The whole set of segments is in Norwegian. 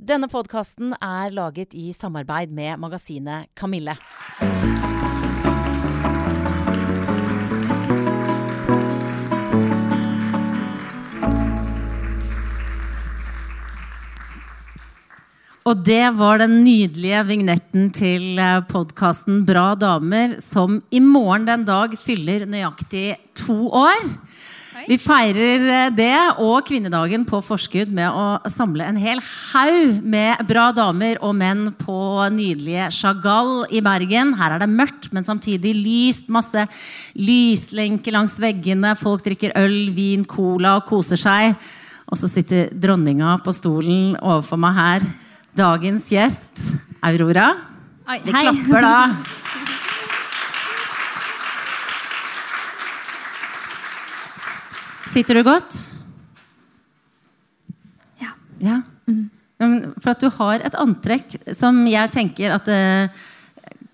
Denne podkasten er laget i samarbeid med magasinet Kamille. Og det var den nydelige vignetten til podkasten Bra damer, som i morgen den dag fyller nøyaktig to år. Vi feirer eh, det og kvinnedagen på forskudd med å samle en hel haug med bra damer og menn på nydelige Chagall i Bergen. Her er det mørkt, men samtidig lyst. Masse lyslenker langs veggene. Folk drikker øl, vin, cola og koser seg. Og så sitter dronninga på stolen overfor meg her. Dagens gjest, Aurora. Vi klapper da. Sitter du godt? Ja. Ja. Men For at du har et antrekk som jeg tenker at eh,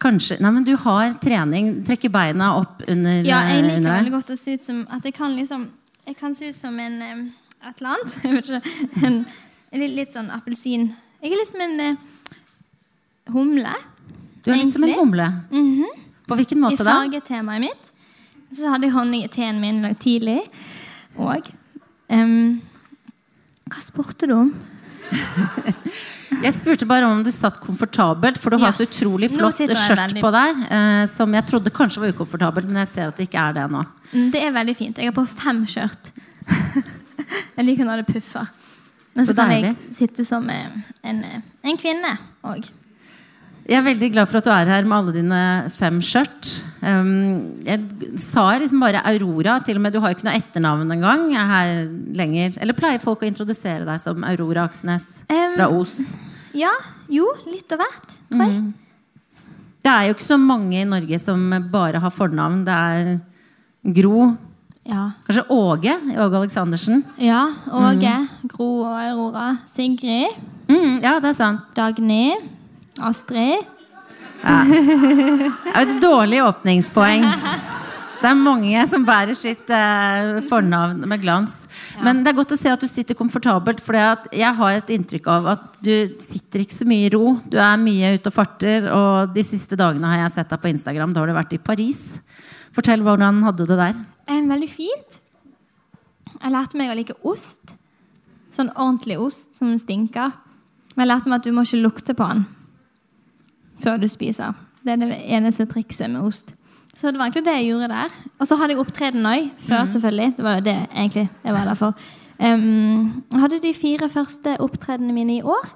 Kanskje Nei, men du har trening. Trekker beina opp under, Ja, jeg liker under veldig godt å se ut som at jeg kan liksom Jeg kan se ut som en eller annet. Jeg vet ikke. En, en litt, litt sånn appelsin. Jeg er liksom en eh, humle. Du er litt som en humle. Mm -hmm. På hvilken I måte da? fargetemaet mitt. Så hadde jeg honning i teen min i tidlig. Og Um, Hva spurte du om? Jeg spurte bare om du satt komfortabelt, for du har Ja. så utrolig flott skjørt på deg. Eh, som jeg trodde kanskje var ukomfortabelt, men jeg ser at det ikke er det nå. Mm, Det er veldig fint. Jeg har på fem skjørt. jeg liker når det puffer. Men så, Så kan jeg sitte som eh, en, eh, en kvinne òg. Jeg er veldig glad for at du er her med alle dine fem skjørt. Um, jeg sa liksom bare Aurora. Til og med Du har jo ikke noe etternavn engang. er her lenger. Eller pleier folk å introdusere deg som Aurora Aksnes Um, fra Os? Ja, jo, litt av hvert, tror jeg. Mm. Det er jo ikke så mange i Norge som bare har fornavn. Det er Gro. Ja. Kanskje Åge? Åge Aleksandersen. ja. Åge, Gro og Aurora. Sigrid. Mm, ja, det er sant. Dagny. Astrid. Det er et dårlig åpningspoeng. Det er mange som bærer sitt eh, fornavn med glans. Men det er godt å se at du sitter komfortabelt. For jeg har et inntrykk av at du sitter ikke så mye i ro. Du er mye ute og farter. Og de siste dagene har jeg sett deg på Instagram. Da har du vært i Paris. Fortell hvordan hadde du det der? Eh, veldig fint. Jeg lærte meg å like ost. Sånn ordentlig ost som stinker. Men jeg lærte meg at du må ikke lukte på den før du spiser. Det er det eneste trikset med ost. Så det var egentlig det jeg gjorde der. Og så hadde jeg opptreden òg. Før, selvfølgelig. Det var jo det egentlig jeg var der for. Um, hadde de fire første opptredenene mine i år.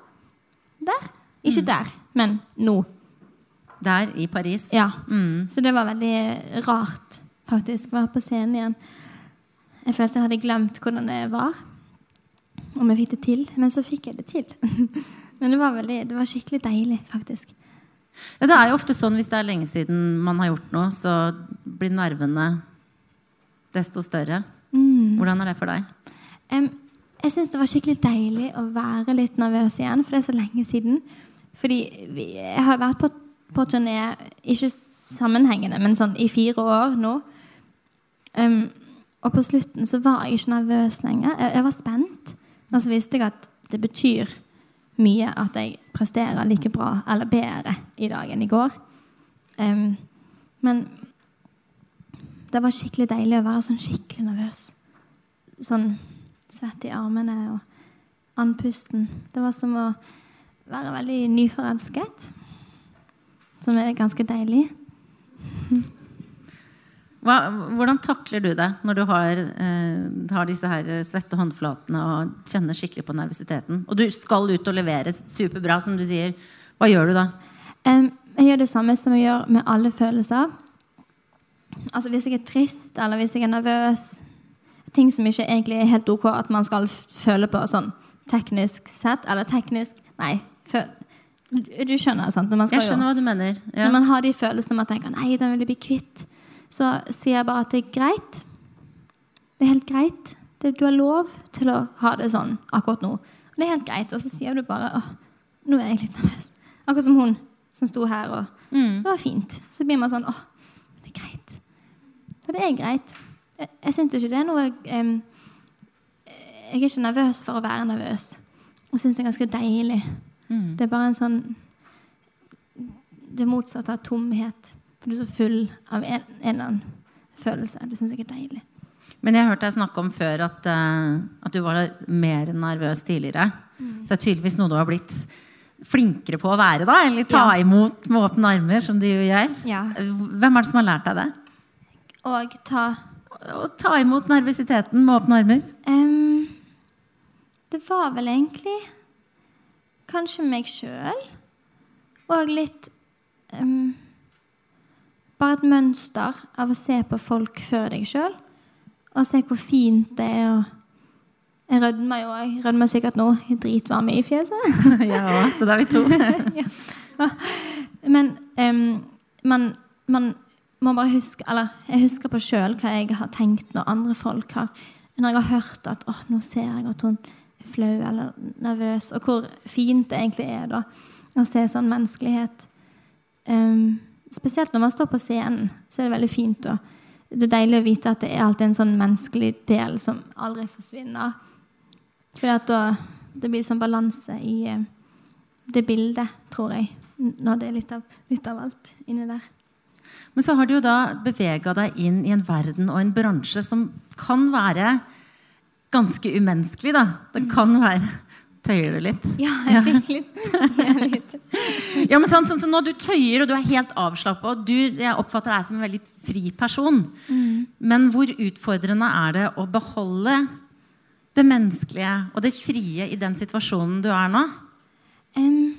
Der. Ikke der, men nå. Der i Paris. Ja. Så det var veldig rart, faktisk, være på scenen igjen. Jeg følte jeg hadde glemt hvordan det var. Om jeg fikk det til. Men så fikk jeg det til. Men det var, veldig, det var skikkelig deilig, faktisk. Ja, det er jo ofte sånn hvis det er lenge siden man har gjort noe, så blir nervene desto større. Hvordan er det for deg? Um, jeg syns det var skikkelig deilig å være litt nervøs igjen, for det er så lenge siden. Fordi vi, jeg har vært på, på turné, ikke sammenhengende, men sånn i fire år nå. Um, og på slutten så var jeg ikke nervøs lenger. Jeg, jeg var spent. Men så visste jeg at det betyr mye at jeg presterer like bra eller bedre i dag enn i går. Um, men det var skikkelig deilig å være sånn skikkelig nervøs sånn svett i armene og andpusten. Det var som å være veldig nyforelsket. Som er ganske deilig. Hva, hvordan takler du det når du har, eh, har disse her svette håndflatene og kjenner skikkelig på nervøsiteten? Og du skal ut og levere superbra, som du sier. Hva gjør du da? Um, jeg gjør det samme som jeg gjør med alle følelser. Altså Hvis jeg er trist eller hvis jeg er nervøs Ting som ikke egentlig er helt ok at man skal føle på sånn teknisk sett. Eller teknisk Nei. Føl, du, du skjønner, sant? Jeg skjønner hva du mener. Ja. Når man har de følelsene man tenker Nei, den vil jeg bli kvitt Så sier jeg bare at det er greit. Det er helt greit. Det, Du har lov til å ha det sånn akkurat nå. Og det er helt greit. Og så sier du bare Åh, nå er jeg litt nervøs. Akkurat som hun som sto her og Det var fint. Så blir man sånn Åh, det er greit. Og det er greit. Jeg, jeg syns ikke det er noe em, Jeg er ikke nervøs for å være nervøs. Jeg syns det er ganske deilig. Mm. Det er bare en sånn Det motsatte av tomhet. Du er så full av en, en eller annen følelse. Det syns jeg er deilig. Men jeg har hørt deg snakke om før at, uh, at du var mer nervøs tidligere. Mm. Så det er tydeligvis noe du har blitt flinkere på å være, da? Eller ta Ja. imot med åpne armer, som du jo gjør. Ja. Hvem er det som har lært deg det? Og ta Å ta imot nervøsiteten med åpne armer? Um, Det var vel egentlig kanskje meg sjøl. Og litt em, Bare et mønster av å se på folk før deg sjøl. Og se hvor fint det er å Jeg rødmer jo òg. Rødmer sikkert nå. Jeg Dritvarme i fjeset. ja, så da er vi to. Men um, man, man må bare huske Eller jeg husker på sjøl hva jeg har tenkt når andre folk har Når jeg har hørt at oh, nå ser jeg at hun er flau eller nervøs, og hvor fint det egentlig er da å se sånn menneskelighet. Em, spesielt når man står på scenen, så er det veldig fint. Og det er deilig å vite at det er alltid en sånn menneskelig del som aldri forsvinner. At da det blir sånn balanse i eh, det bildet, tror jeg. Når det er litt av, litt av alt inni der. Men så har du jo da bevega deg inn i en verden og en bransje som kan være ganske umenneskelig, da. Det kan være Tøyer du litt? Ja, jeg fikk litt, ja, litt. Ja, men sånn, sånn, så Når du tøyer og du er helt avslappa Jeg oppfatter deg som en veldig fri person. Men hvor utfordrende er det å beholde det menneskelige og det frie i den situasjonen du er nå? Um,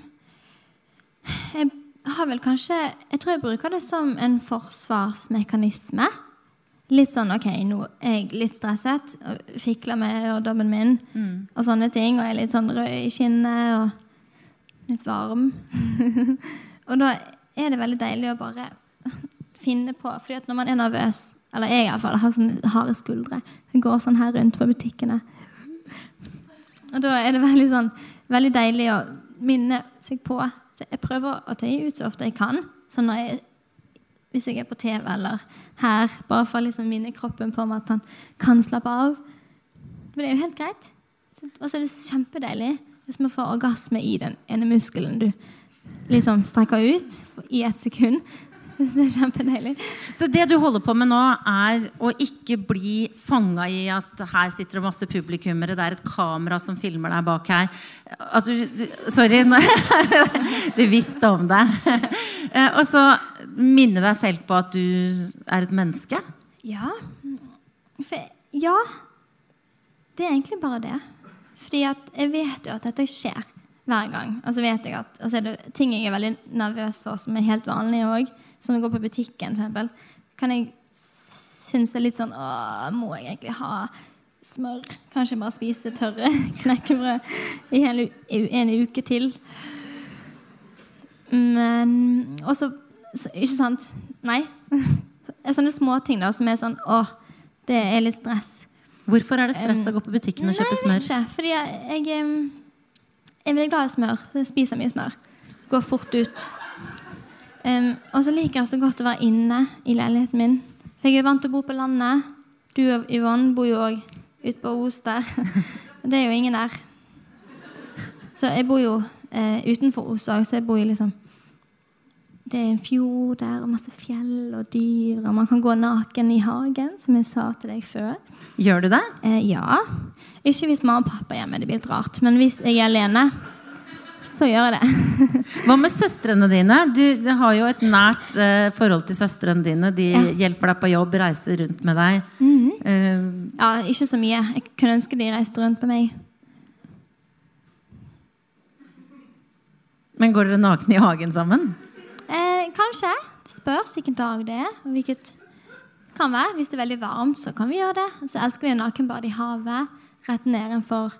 jeg har vel kanskje Jeg tror jeg bruker det som en forsvarsmekanisme. Litt sånn OK, nå er jeg litt stresset. og Fikler med øredobben min og sånne ting. Og jeg er litt sånn rød i kinnet og litt varm. og da er det veldig deilig å bare finne på fordi at når man er nervøs, eller jeg i hvert fall, har sånne harde skuldre Jeg går sånn her rundt på butikkene. Og da er det veldig, sånn, veldig deilig å minne seg på. Så jeg prøver å tøye ut så ofte jeg kan. Så når jeg, hvis jeg er på TV eller her, bare for å liksom minne kroppen på meg at han kan slappe av. For det er jo helt greit. Og så er det kjempedeilig. hvis man får orgasme i den ene muskelen du liksom strekker ut i ett sekund. Så det er kjempedeilig. Så det du holder på med nå, er å ikke bli fanga i at her sitter det masse publikummere, det er et kamera som filmer deg bak her. Altså, sorry. Du visste om det. Eh, Og så minne deg selv på at du er et menneske. Ja. For, ja. Det er egentlig bare det. Fordi jeg vet jo at dette skjer hver gang. Og så vet jeg at og så er det ting jeg er veldig nervøs for, som er helt vanlige òg. Som å gå på butikken, eksempel. Kan jeg synes det er litt sånn Åh, må jeg egentlig ha smør? Kanskje bare spise tørre knekkebrød i en, en uke til? Men Og så- Ikke sant? Nei. Det er sånne småting da, som er sånn Åh, det er litt stress. Hvorfor er det stress å gå på butikken og kjøpe Nei, smør? vet ikke. Fordi jeg, jeg, jeg er veldig glad i smør. Jeg spiser mye smør. Går fort ut. Um, og så liker jeg så godt å være inne i leiligheten min. For jeg er vant til å bo på landet. Du og Yvonne bor jo òg ute på Os der. Det er jo ingen der. Så jeg bor jo eh, utenfor Os òg, så jeg bor jo liksom Det er en fjord der, og masse fjell og dyr, og man kan gå naken i hagen, som jeg sa til deg før. Gjør du det? Eh, ja. Ikke hvis mamma og pappa er hjemme. Det blir litt rart. Men hvis jeg er alene, så gjør jeg det. Hva med søstrene dine? Du, har jo et nært eh, forhold til søstrene dine. De Ja. hjelper deg på jobb, reiser rundt med deg. Eh, Ja, Ikke så mye. Jeg kunne ønske de reiste rundt med meg. men går dere nakne i hagen sammen? Kanskje. Det spørs hvilken dag det er. Og hvilket kan være. Hvis det er veldig varmt, så kan vi gjøre det. Så elsker vi nakenbad i havet. Rett nedenfor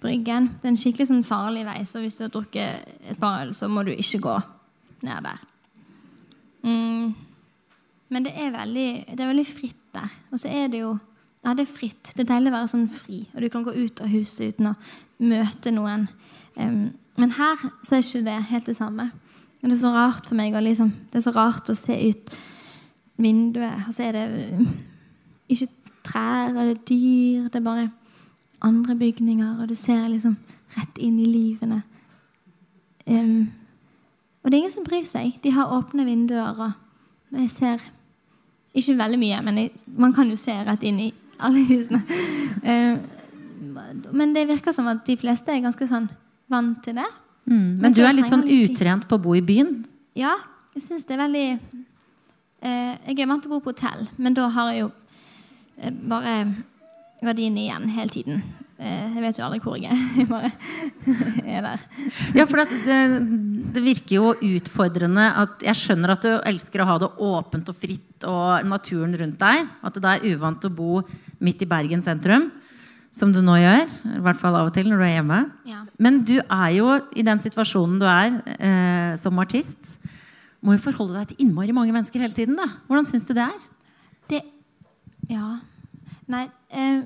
bryggen. Det er en skikkelig sånn farlig vei, så hvis du har drukket et par øl, så må du ikke gå ned der. Mm. Men det er, veldig, det er veldig fritt der. Og så er det jo Ja, det er fritt. Det er deilig å være sånn fri. Og du kan gå ut av huset uten å møte noen. Um, men her så er ikke det helt det samme. Det er så rart for meg liksom, Det er så rart å se ut vinduet, og så er det uh, ikke trær eller dyr. Det er bare andre bygninger, og du ser liksom rett inn i livene. Um, og det er ingen som bryr seg. De har åpne vinduer. og Jeg ser ikke veldig mye, men jeg, man kan jo se rett inn i alle husene. Um, men det virker som at de fleste er ganske sånn vant til det. Mm. Men du er litt sånn utrent på å bo i byen? Ja, jeg syns det er veldig eh, Jeg er vant til å bo på hotell, men da har jeg jo eh, bare gardinene igjen hele tiden. Eh, jeg vet jo aldri hvor jeg er. Jeg bare er der. Ja, for det, det, virker jo utfordrende at Jeg skjønner at du elsker å ha det åpent og fritt og naturen rundt deg. At det er uvant å bo midt i Bergen sentrum, som du nå gjør. I hvert fall av og til når du er hjemme. Ja. Men du er jo i den situasjonen du er eh, som artist. Må jo forholde deg til innmari mange mennesker hele tiden. da. Hvordan syns du det er? Det Ja. Nei eh,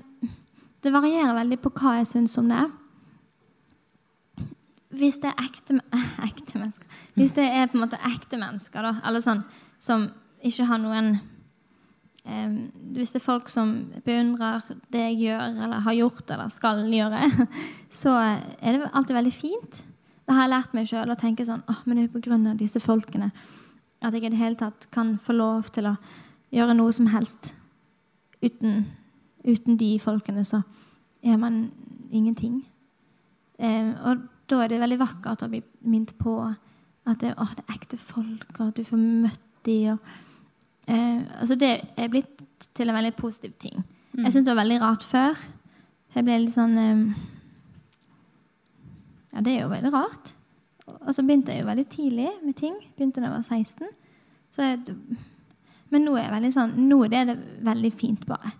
det varierer veldig på hva jeg syns om det. Hvis det er ekte, ekte mennesker Hvis det er på en måte ekte mennesker, da, eller sånn som ikke har noen Hvis det er folk som beundrer det jeg gjør, eller har gjort, eller skal gjøre, så er det alltid veldig fint. Det har jeg lært meg sjøl å tenke sånn oh, men det er på grunn av disse folkene at jeg i det hele tatt kan få lov til å gjøre noe som helst uten Uten de folkene så er man ingenting. Eh, og da er det veldig vakkert å bli minnet på at det, oh, det er ekte folk, og at du får møtt dem. Eh, altså det er blitt til en veldig positiv ting. Mm. Jeg syntes det var veldig rart før. Jeg ble litt sånn eh, Ja, det er jo veldig rart. Og så begynte jeg jo veldig tidlig med ting. Begynte da jeg var 16. Jeg, men nå er, veldig sånn, nå er det veldig fint, bare.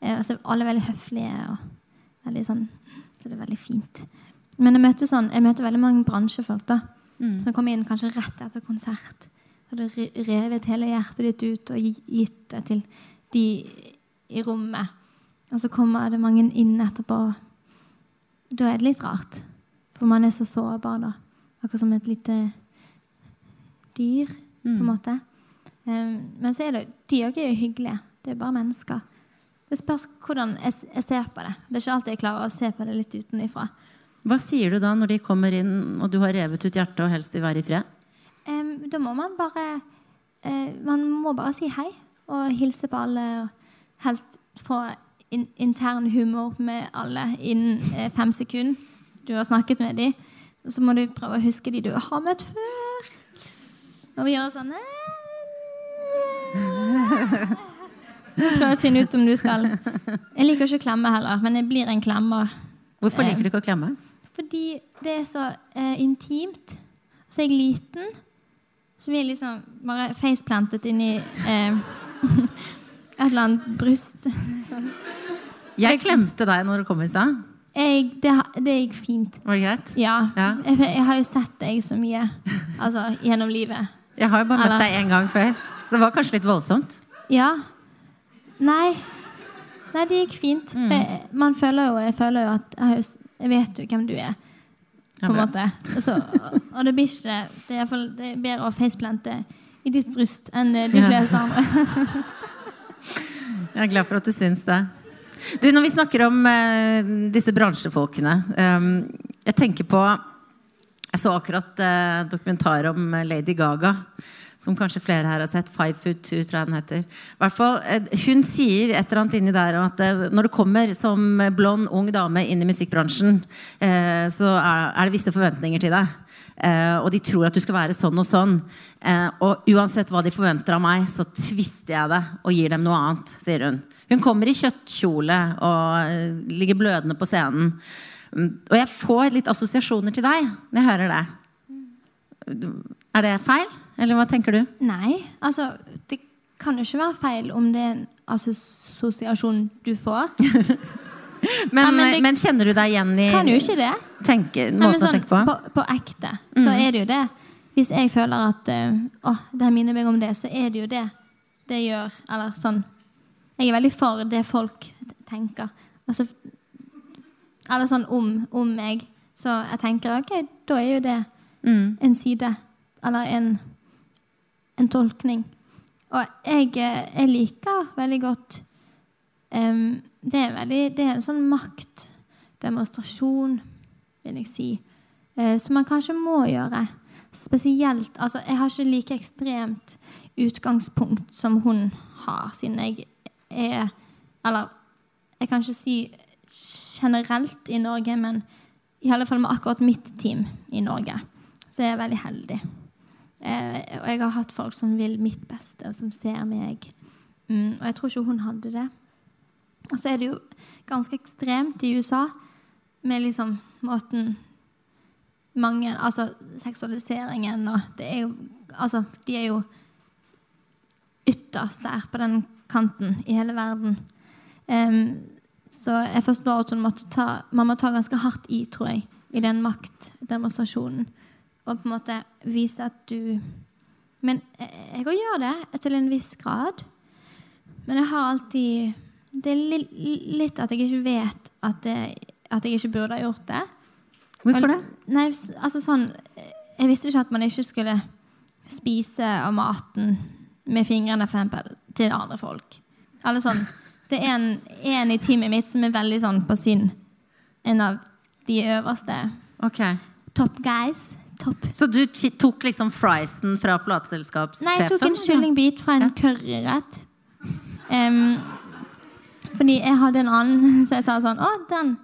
Eh, altså, alle er veldig høflige. og veldig sånn, Så det er veldig fint. Men jeg møter, sånn, jeg møter veldig mange bransjefolk da, mm. som kommer inn kanskje rett etter konsert. Hadde revet hele hjertet ditt ut og gitt det til de i rommet. Og så kommer det mange inn etterpå. Da er det litt rart. For man er så sårbar da. Akkurat som et lite dyr, på en mm. måte. Um, men så er det, de òg er jo hyggelige. Det er bare mennesker. Det spørs hvordan jeg, jeg, ser på det. Det er ikke alltid jeg klarer å se på det litt utenifra. Hva sier du da når de kommer inn og du har revet ut hjertet og helst vil være i fred? Um, da må man bare uh, Man må bare si hei og hilse på alle. Helst få in intern humor med alle innen uh, fem sekunder du har snakket med dem. Så må du prøve å huske de du har møtt før. Når vi gjør sånn Prøv å finne ut om du skal Jeg liker ikke å klemme heller, men jeg blir en klemmer. Hvorfor liker du ikke å klemme? Fordi det er så eh, intimt. Så er jeg liten. Så vi er liksom bare faceplantet inni eh, et eller annet bryst. sånn. Jeg klemte deg når du kom i stad. det, det, gikk fint. Var det greit? Ja. ja. Jeg, jeg, har jo sett deg så mye altså, gjennom livet. Jeg har jo bare møtt deg én gang før, så det var kanskje litt voldsomt. Ja, Nei. Nei, det gikk fint. Mm. Jeg, man føler jo, jeg føler jo at jeg, jeg vet jo hvem du er. På en måte. Så, og det blir ikke det, er, det er bedre å faceplante i ditt bryst enn de fleste andre. jeg er glad for at du syns det. Du, Når vi snakker om eh, disse bransjefolkene um, Jeg tenker på Jeg så akkurat eh, dokumentar om Lady Gaga som kanskje flere her har sett. Five Foot Two, tror jeg den heter. Hvertfall, eh, hun sier et eller annet inni der at eh, når du kommer som blond, ung dame inn i musikkbransjen, eh, så er det visse forventninger til deg. og de tror at du skal være sånn og sånn. og uansett hva de forventer av meg, så tvister jeg det og gir dem noe annet, sier hun. Hun kommer i kjøttkjole og ligger blødende på scenen. Mm, og jeg får litt assosiasjoner til deg når jeg hører det. Er det feil? Eller hva tenker du? Nei, altså Det kan jo ikke være feil om det er en assosiasjon du får. men, ja, men, det, men, kjenner du deg igjen i Kan jo ikke det. Tenke, måten sånn, å tenke på? På, på ekte så mm. er det jo det. Hvis jeg føler at uh, å, det minner meg om det, så er det jo det det gjør. Eller sånn Jeg er veldig for det folk tenker. Altså, eller sånn om, om meg. Så jeg tenker ok, da er jo det mm. en side. Eller en en tolkning. Og jeg, eh, jeg liker veldig godt um, det, er veldig, det er en sånn maktdemonstrasjon vil jeg si. uh, som man kanskje må gjøre. Spesielt Altså, jeg har ikke like ekstremt utgangspunkt som hun har, siden jeg er Eller jeg kan ikke si generelt i Norge, men i alle fall med akkurat mitt team i Norge, så er jeg veldig heldig. Eh, og jeg har hatt folk som vil mitt beste, og som ser meg. Mm, og jeg tror ikke hun hadde det. Og så er det jo ganske ekstremt i USA med liksom måten mange Altså seksualiseringen og det er jo Altså, de er jo ytterst der på den kanten i hele verden. Um, så jeg forstår at måtte ta, man må ta ganske hardt i, tror jeg, i den maktdemonstrasjonen. Og på en måte vise at du Men jeg òg gjør det til en viss grad. Men jeg har alltid Det er litt at jeg ikke vet at, jeg, at jeg ikke burde ha gjort det. Hvorfor det? Nei, altså sånn Jeg visste ikke at man ikke skulle spise av maten med fingrene eksempel, til andre folk. Eller sånn det er en, en i teamet mitt som er veldig sånn på sin En av de øverste. Ok. Top guys. Top. Så du tok liksom friesen fra plateselskapssjefen? Nei, jeg tok en kyllingbit fra en curryrett. Um, fordi jeg hadde en annen, så jeg tar sånn Å, den.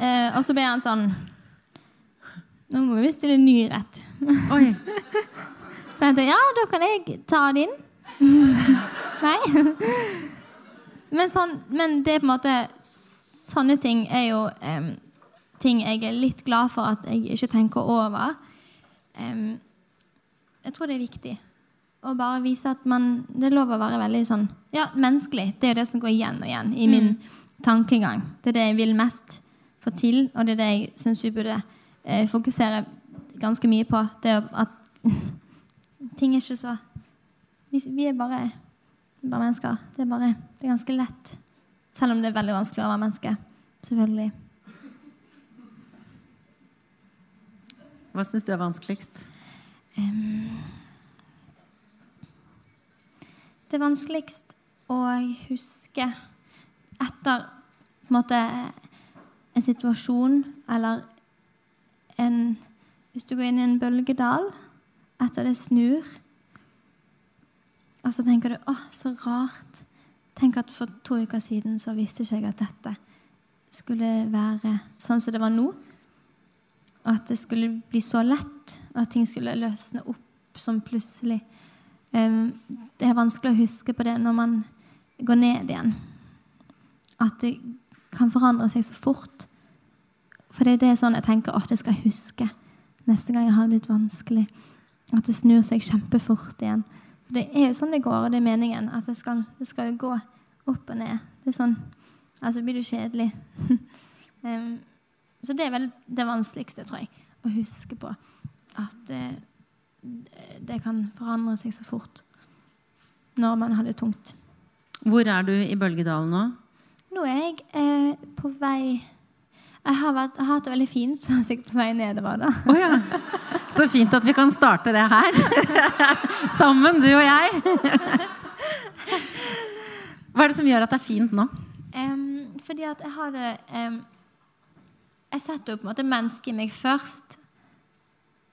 Uh, og så ble han sånn Nå må vi stille en ny rett. Oi. så jeg tenkte ja, da kan jeg ta din. Nei. Men, sånn, men, det er på en måte Sånne ting er jo um, ting jeg er litt glad for at jeg ikke tenker over. Jeg tror det er viktig å bare vise at man Det er lov å være veldig sånn Ja, menneskelig. Det er det som går igjen og igjen i min mm. tankegang. Det er det jeg vil mest få til, og det er det jeg syns vi burde eh, fokusere ganske mye på. Det at ting er ikke så vi, vi er bare bare mennesker. Det er, bare, det er ganske lett. Selv om det er veldig vanskelig å være menneske. Selvfølgelig. Hva syns du er vanskeligst? Um, det er vanskeligst å huske etter en måte en situasjon eller en Hvis du går inn i en bølgedal etter det snur og så tenker du 'Å, så rart'. Tenk at For to uker siden så visste ikke jeg at dette skulle være sånn som det var nå. At det skulle bli så lett, at ting skulle løsne opp sånn plutselig. Det er vanskelig å huske på det når man går ned igjen. At det kan forandre seg så fort. For det er sånn jeg tenker at jeg skal huske neste gang jeg har det litt vanskelig. At det snur seg kjempefort igjen. For Det er jo sånn det går, og det er meningen. At det skal, det skal jo gå opp og ned. Det er sånn Altså blir du kjedelig. um, så det er vel det vanskeligste, tror jeg, å huske på. At eh, det kan forandre seg så fort når man har det tungt. Hvor er du i Bølgedalen nå? Nå er jeg eh, på vei jeg har, vært, jeg har, hatt det veldig fint, så jeg er på vei nedover. da. Oh, ja. Så fint at vi kan starte det her. Sammen, du og jeg. Hva er det som gjør at det er fint nå? Um, fordi at jeg har det um, Jeg setter jo på en måte mennesket i meg først.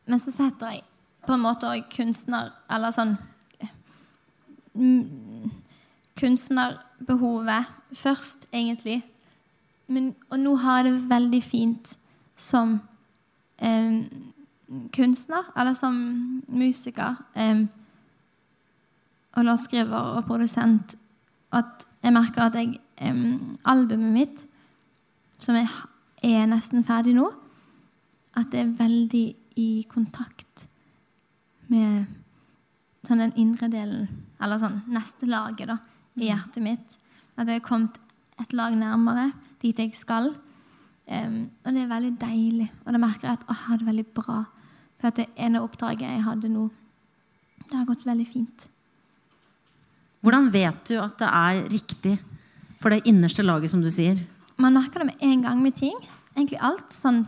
Men så setter jeg på en måte òg kunstner Eller sånn Kunstnerbehovet først, egentlig. Men, og nå har jeg det veldig fint som eh, kunstner, eller som musiker eh, og låtskriver og produsent, at jeg merker at jeg eh, Albumet mitt, som er, er nesten ferdig nå, at det er veldig i kontakt med sånn den indre delen, eller sånn neste laget da, i mm. hjertet mitt. At jeg er kommet et lag nærmere dit jeg skal. Um, og det er veldig deilig. Og da merker jeg at å, jeg har det veldig bra. For at det ene oppdraget jeg hadde nå, det har gått veldig fint. Hvordan vet du at det er riktig for det innerste laget, som du sier? Man merker det med en gang med ting. Egentlig alt. Sånn,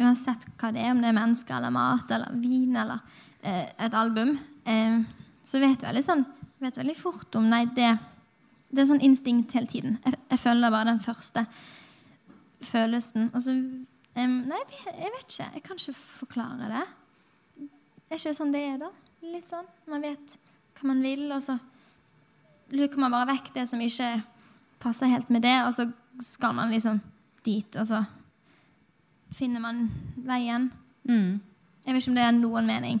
uansett hva det er, om det er mennesker eller mat eller vin eller eh, et album. Eh, så vet du veldig, sånn, vet veldig fort om Nei, det det er sånn instinkt hele tiden. Jeg, jeg følger bare den første følelsen. Og så eh, nei, jeg vet, ikke. Jeg kan ikke forklare det. Er ikke sånn det er, da? Litt sånn. Man vet hva man vil, og så luker man bare vekk det som ikke passer helt med det, og så skal man liksom dit, og så finner man veien. Mm. Jeg vet ikke om det er noen mening.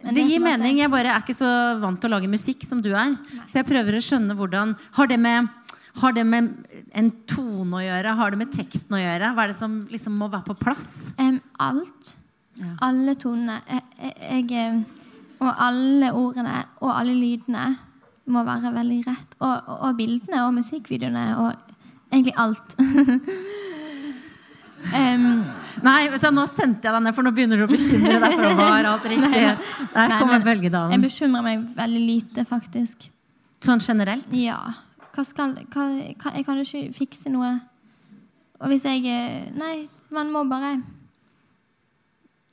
Men Det gir en mening. Jeg bare er ikke så vant til å lage musikk som du er. Så jeg prøver å skjønne hvordan Har det med, har det med en tone å gjøre? Har det med teksten å gjøre? Hva er det som liksom må være på plass? Um, alt. Ja. Alle tonene. Jeg, jeg, og alle ordene og alle lydene må være veldig rett. Og, og, og bildene og musikkvideoene og egentlig alt. um, Nei, vet du, nå sendte jeg deg ned, for nå begynner du å bekymre deg for om ha har alt riktig. Der kommer bølgedalen. Jeg bekymrer meg veldig lite, faktisk. Sånn generelt? Ja. Hva skal hva, hva, Jeg kan jo ikke fikse noe. Og hvis jeg eh, Nei, man må bare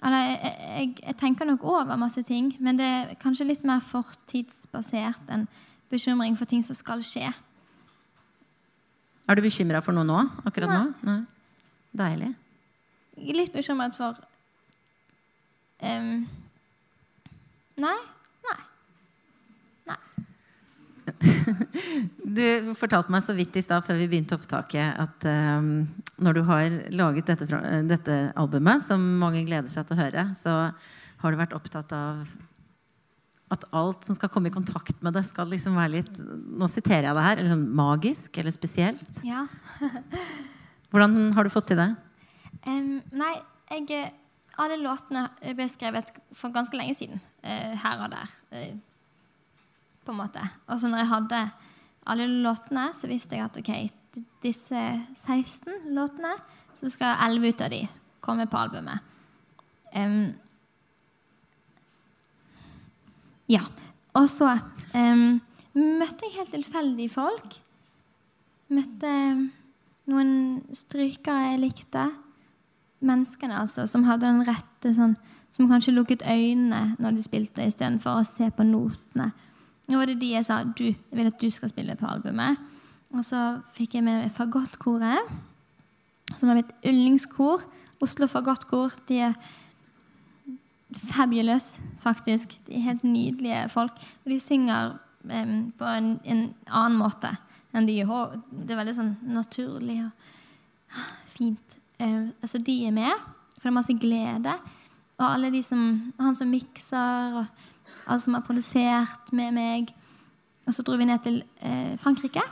Eller jeg, jeg, jeg tenker nok over masse ting, men det er kanskje litt mer fortidsbasert enn bekymring for ting som skal skje. Er du bekymra for noe nå? Akkurat Nei. nå? Nei. Deilig. Er litt bekymret for um, Nei. Nei. Nei. Du fortalte meg så vidt i stad før vi begynte opptaket, at um, når du har laget dette, dette albumet, som mange gleder seg til å høre, så har du vært opptatt av at alt som skal komme i kontakt med det, skal liksom være litt Nå siterer jeg det her. Liksom magisk eller spesielt. Ja. Hvordan har du fått til det? Um, nei, jeg, alle låtene ble skrevet for ganske lenge siden. Uh, her og der. Uh, på en måte. Og så når jeg hadde alle låtene, så visste jeg at ok, disse 16 låtene, så skal 11 ut av de komme på albumet. Em, ja. Og så um, møtte jeg helt tilfeldige folk. Møtte noen strykere jeg likte. Menneskene altså, som hadde den rette sånn Som kanskje lukket øynene når de spilte, istedenfor å se på notene. Nå var det de jeg sa du, jeg vil at du skal spille på albumet. Og så fikk jeg med meg Fagottkoret, som er mitt yndlingskor. Oslo Fagottkor. De er fabulous, faktisk. De er helt nydelige folk. Og de synger um, på en, en annen måte enn de Det er veldig sånn naturlig og fint. Um, altså, de er med, for det er masse glede. Og alle de som, han som mikser, og alle som har produsert med meg. Og så dro vi ned til eh, Frankrike,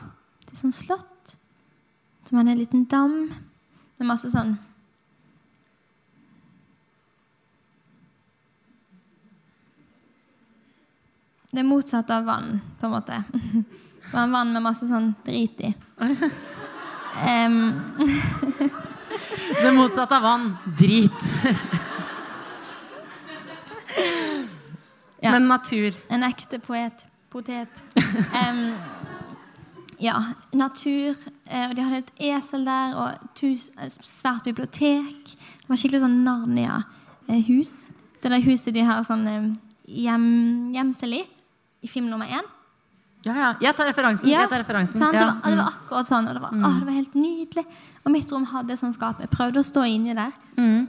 til sånn slott. Som hadde en liten dam med masse sånn Det er motsatt av vann, på en måte. Det var en vann med masse sånn drit i. Um. Det motsatte av vann. Drit. Ja. Men natur. En ekte poet. Potet. Um. ja, natur. eh, Og de hadde et esel der, og tus, et svært bibliotek. Det var skikkelig sånn Narnia-hus. Det der huset de har sånn eh, hjem, gjemsel i. I film nummer én. Ja, ja. Jeg tar referansen. Ja, jeg tar referansen. Det, var, det var akkurat sånn. Og det var, åh, det var helt nydelig. Og mitt rom hadde sånn skap. Jeg prøvde å stå inni der Mm.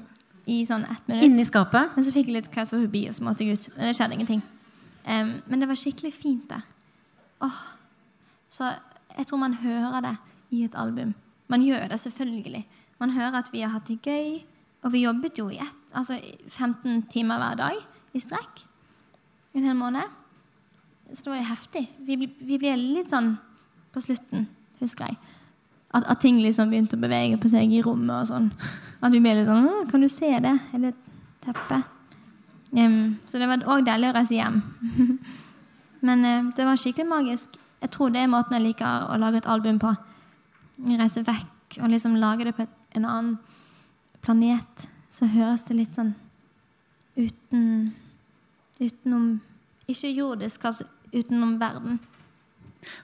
i sånn ett minutt. Inni skapet. Men så fikk jeg litt klaustrofobi, og så måtte jeg ut. Men Det skjedde ingenting. Um, men det var skikkelig fint der. Åh. Så jeg tror man hører det i et album. Man gjør det selvfølgelig. Man hører at vi har hatt det gøy. Og vi jobbet jo i ett, altså i 15 timer hver dag i strekk. En hel måned. Så det var jo heftig. Vi, vi ble litt sånn på slutten, husker jeg. At, at ting liksom begynte å bevege på seg i rommet og sånn. At vi ble litt sånn Kan du se det? Er det et teppe? Em, så det var òg deilig å reise hjem. Men uh, det var skikkelig magisk. Jeg tror det er måten jeg liker å lage et album på. Reise vekk og liksom lage det på en annen planet. Så høres det litt sånn uten Utenom Ikke jordisk, altså utenom verden.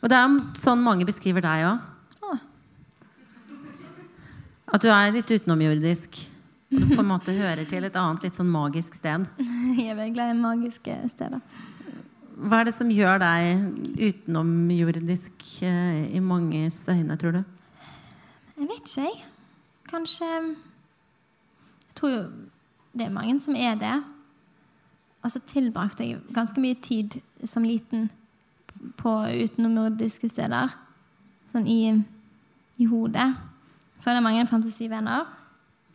Og det er sånn mange beskriver deg òg. Åh. At du er litt utenomjordisk. Og du på en måte hører til et annet litt sånn magisk sted. Jeg er veldig glad i magiske steder. Hva er det som gjør deg utenomjordisk eh, i manges øyne, tror du? Jeg vet ikke, jeg. Kanskje tror jo det er mange som er det. Og så tilbrakte jeg ganske mye tid som liten på utenomjordiske steder. Sånn i, i hodet. Så er det mange fantasivenner.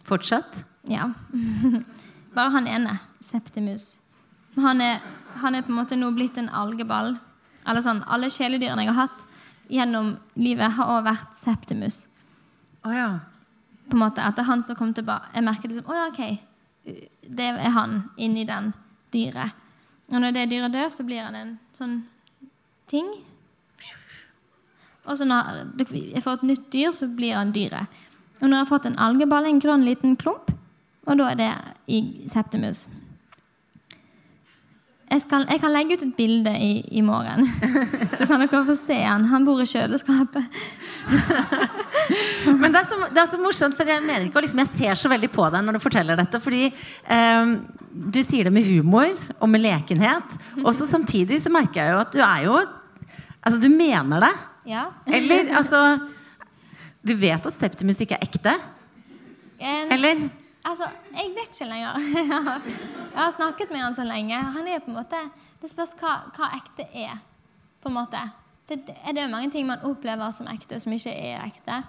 Fortsatt? Ja. Bare han ene, Septimus. Han er, han er på en måte nå blitt en algeball. Eller sånn, Alle kjæledyrene jeg har hatt gjennom livet, har også vært Septimus. Å ja. På en måte, At det er han som kom tilbake. Jeg merket liksom, å ja, ok, det er han inni den dyret. Og når det dyret dør, så blir han en sånn ting. Og så når jeg får et nytt dyr, så blir han dyret. Og når jeg har fått en algeball, en grønn liten klump, og da er det i septimus. Jeg, skal, jeg kan legge ut et bilde i, i morgen, så kan dere få se han. Han bor i kjøleskapet. Men det er, så, det er så morsomt, for jeg mener ikke liksom, Jeg ser så veldig på deg når du forteller dette. Fordi eh, du sier det med humor og med lekenhet. Og så samtidig så merker jeg jo at du er jo Altså, du mener det. Ja. Eller altså Du vet at Septimus ikke er ekte? En, Eller? Altså, jeg vet ikke lenger. Jeg har snakket med han så lenge. Han er på en måte, Det spørs hva, hva ekte er. på en måte. Det, det er det mange ting man opplever som ekte, som ikke er ekte.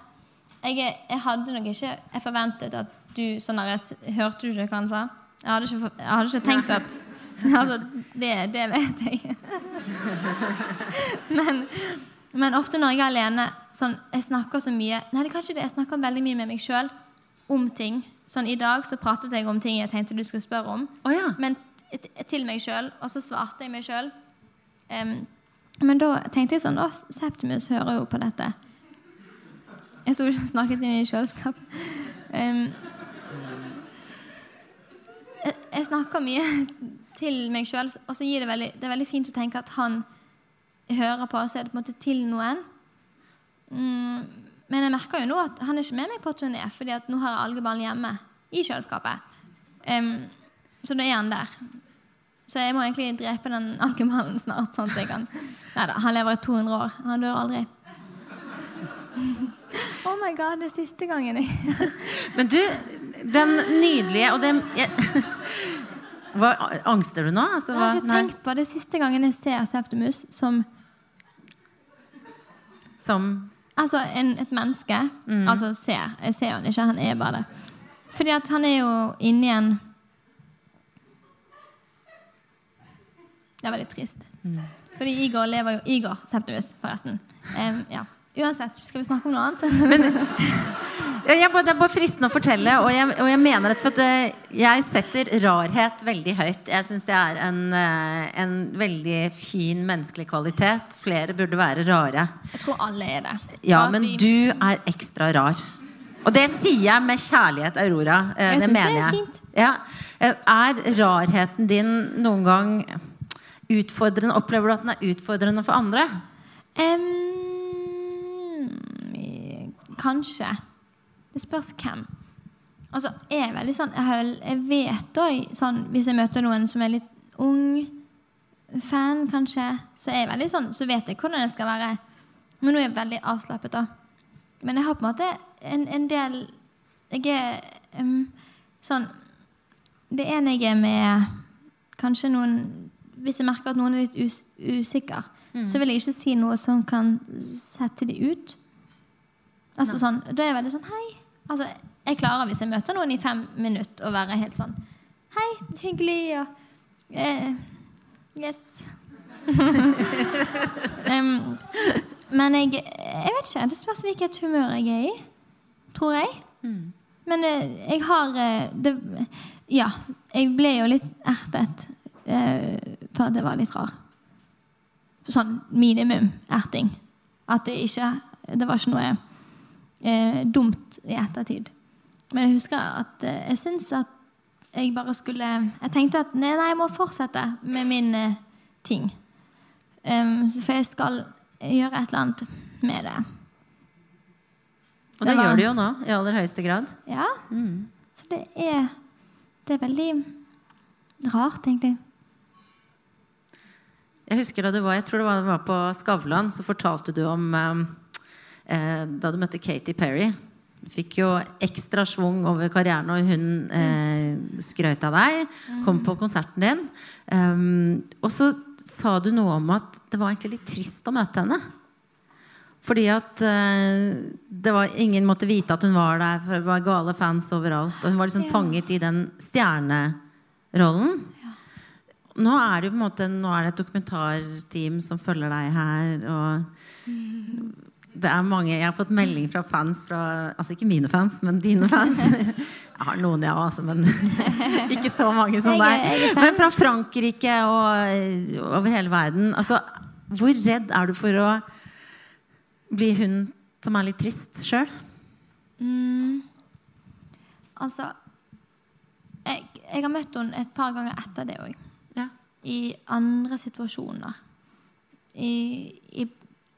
Jeg, jeg hadde nok ikke Jeg forventet at du sånn der, Hørte du ikke hva han sa? Jeg hadde ikke, jeg hadde ikke tenkt at Altså, det, det vet jeg. men, men ofte når jeg er alene sånn, Jeg snakker så mye Nei, det er kanskje det. Jeg snakker veldig mye med meg sjøl om ting. Sånn, I dag så pratet jeg om ting jeg tenkte du skulle spørre om. Oh, ja. Men til meg sjøl, og så svarte jeg meg sjøl. Men da tenkte jeg sånn Å, Septimus hører jo på dette. Jeg sto ikke og snakket inn i kjøleskap. Um, jeg, jeg snakker mye til meg sjøl, og så gir det veldig, det er veldig fint å tenke at han hører på, så er det på en måte til noen. Mm, men jeg merker jo nå at han er ikke med meg på turné, fordi at nå har jeg algeballen hjemme i kjøleskapet. Um, så da er han der. Så jeg må egentlig drepe den ankemannen snart. sånn at jeg kan... Neida, han lever i 200 år. Han dør aldri. Oh my god, det er siste gangen jeg Men du, den nydelige Og det jeg, hva, Angster du nå? Altså, Jeg har ikke nei, tenkt på det siste gangen jeg ser Septimus som som Altså en, et menneske. Altså ser. Jeg ser han ikke, han er bare det. Fordi at han er jo inni en Det er veldig trist. Fordi Igor lever jo Igor Septimus, forresten. Um, ja. Uansett, skal vi snakke om noe annet? Men, jeg, det er bare fristende å fortelle, og jeg, og jeg mener det for at eh, jeg setter rarhet veldig høyt. Jeg syns det er en, eh, en veldig fin menneskelig kvalitet. Flere burde være rare. Jeg tror alle er det. Ja, men du er ekstra rar. Og det sier jeg med kjærlighet, Aurora. Eh, Jeg det det er fint. Ja. Er rarheten din noen gang utfordrende? Opplever du at den er utfordrende for andre? Um, kanskje. Det spørs hvem. Altså, jeg er veldig sånn Jeg, vet òg sånn Hvis jeg møter noen som er litt ung, fan kanskje, så er jeg veldig sånn Så vet jeg hvordan det skal være. Men nå er jeg veldig avslappet, da. Men jeg har på en måte en, en del Jeg er um, sånn Det ene jeg er med kanskje noen Hvis jeg merker at noen er litt us usikker, så vil jeg ikke si noe som kan sette de ut. Altså sånn, Da er jeg veldig sånn Hei. Altså, jeg klarer hvis jeg møter noen i fem minutter, å være helt sånn Hei, hyggelig, og eh, Yes. um, men jeg, jeg vet ikke. Det spørs hvilket humør jeg er i. Tror jeg. Men eh, jeg har eh, det, Ja. Jeg ble jo litt ertet eh, for at det var litt rar. Sånn minimum erting. At det ikke Det var ikke noe eh, dumt i ettertid. Men jeg husker at eh, jeg syns at jeg bare skulle Jeg tenkte at nei, nei jeg må fortsette med min eh, ting. Um, for jeg skal gjøre et eller annet med det. Og det Det var- gjør du jo nå, i aller høyeste grad. Ja. Så det er Det er veldig rart, egentlig. Jeg husker da du var, jeg tror det var, var på Skavlan, så fortalte du om eh, eh, da du møtte Katy Perry. Du fikk jo ekstra schwung over karrieren og hun eh, skrøt av deg. Kom på konserten din. Um, og så sa du noe om at det var egentlig litt trist å møte henne. Fordi at eh, det var, ingen måtte vite at hun var der, for det var gale fans overalt. Og hun var liksom Ja. fanget i den stjernerollen. Nå er det jo på en måte Nå er det et dokumentarteam som følger deg her. Og det er mange, Jeg har fått melding fra fans fra Altså ikke mine fans, men dine fans. Jeg har noen, ja, altså, men ikke så mange som deg. jeg. Men fra Frankrike og over hele verden. Altså, hvor redd er du for å bli hun som er litt trist sjøl? Mm. Altså jeg, jeg har møtt henne et par ganger etter det òg. I andre situasjoner. I, i,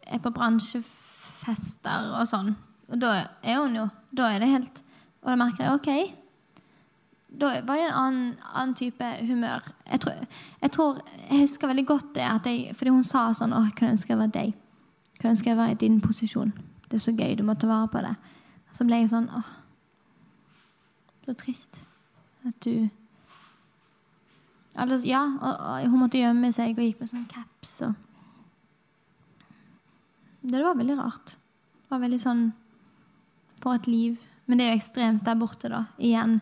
er på bransjefester og sånn. Og da er hun jo Da er det helt Og da merker jeg OK. Da var det en annen, annen type humør. Jeg tror, jeg tror Jeg husker veldig godt det at jeg, fordi hun sa sånn Å, jeg kunne ønske jeg var deg. Jeg kunne ønske jeg var i din posisjon. Det er så gøy. Du må ta vare på det. Så ble jeg sånn Åh, så trist. At du Eller, Ja, og, og hun måtte gjemme seg og gikk med sånn caps og Det var veldig rart. Det var veldig sånn For et liv. Men det er jo ekstremt der borte, da. Igjen.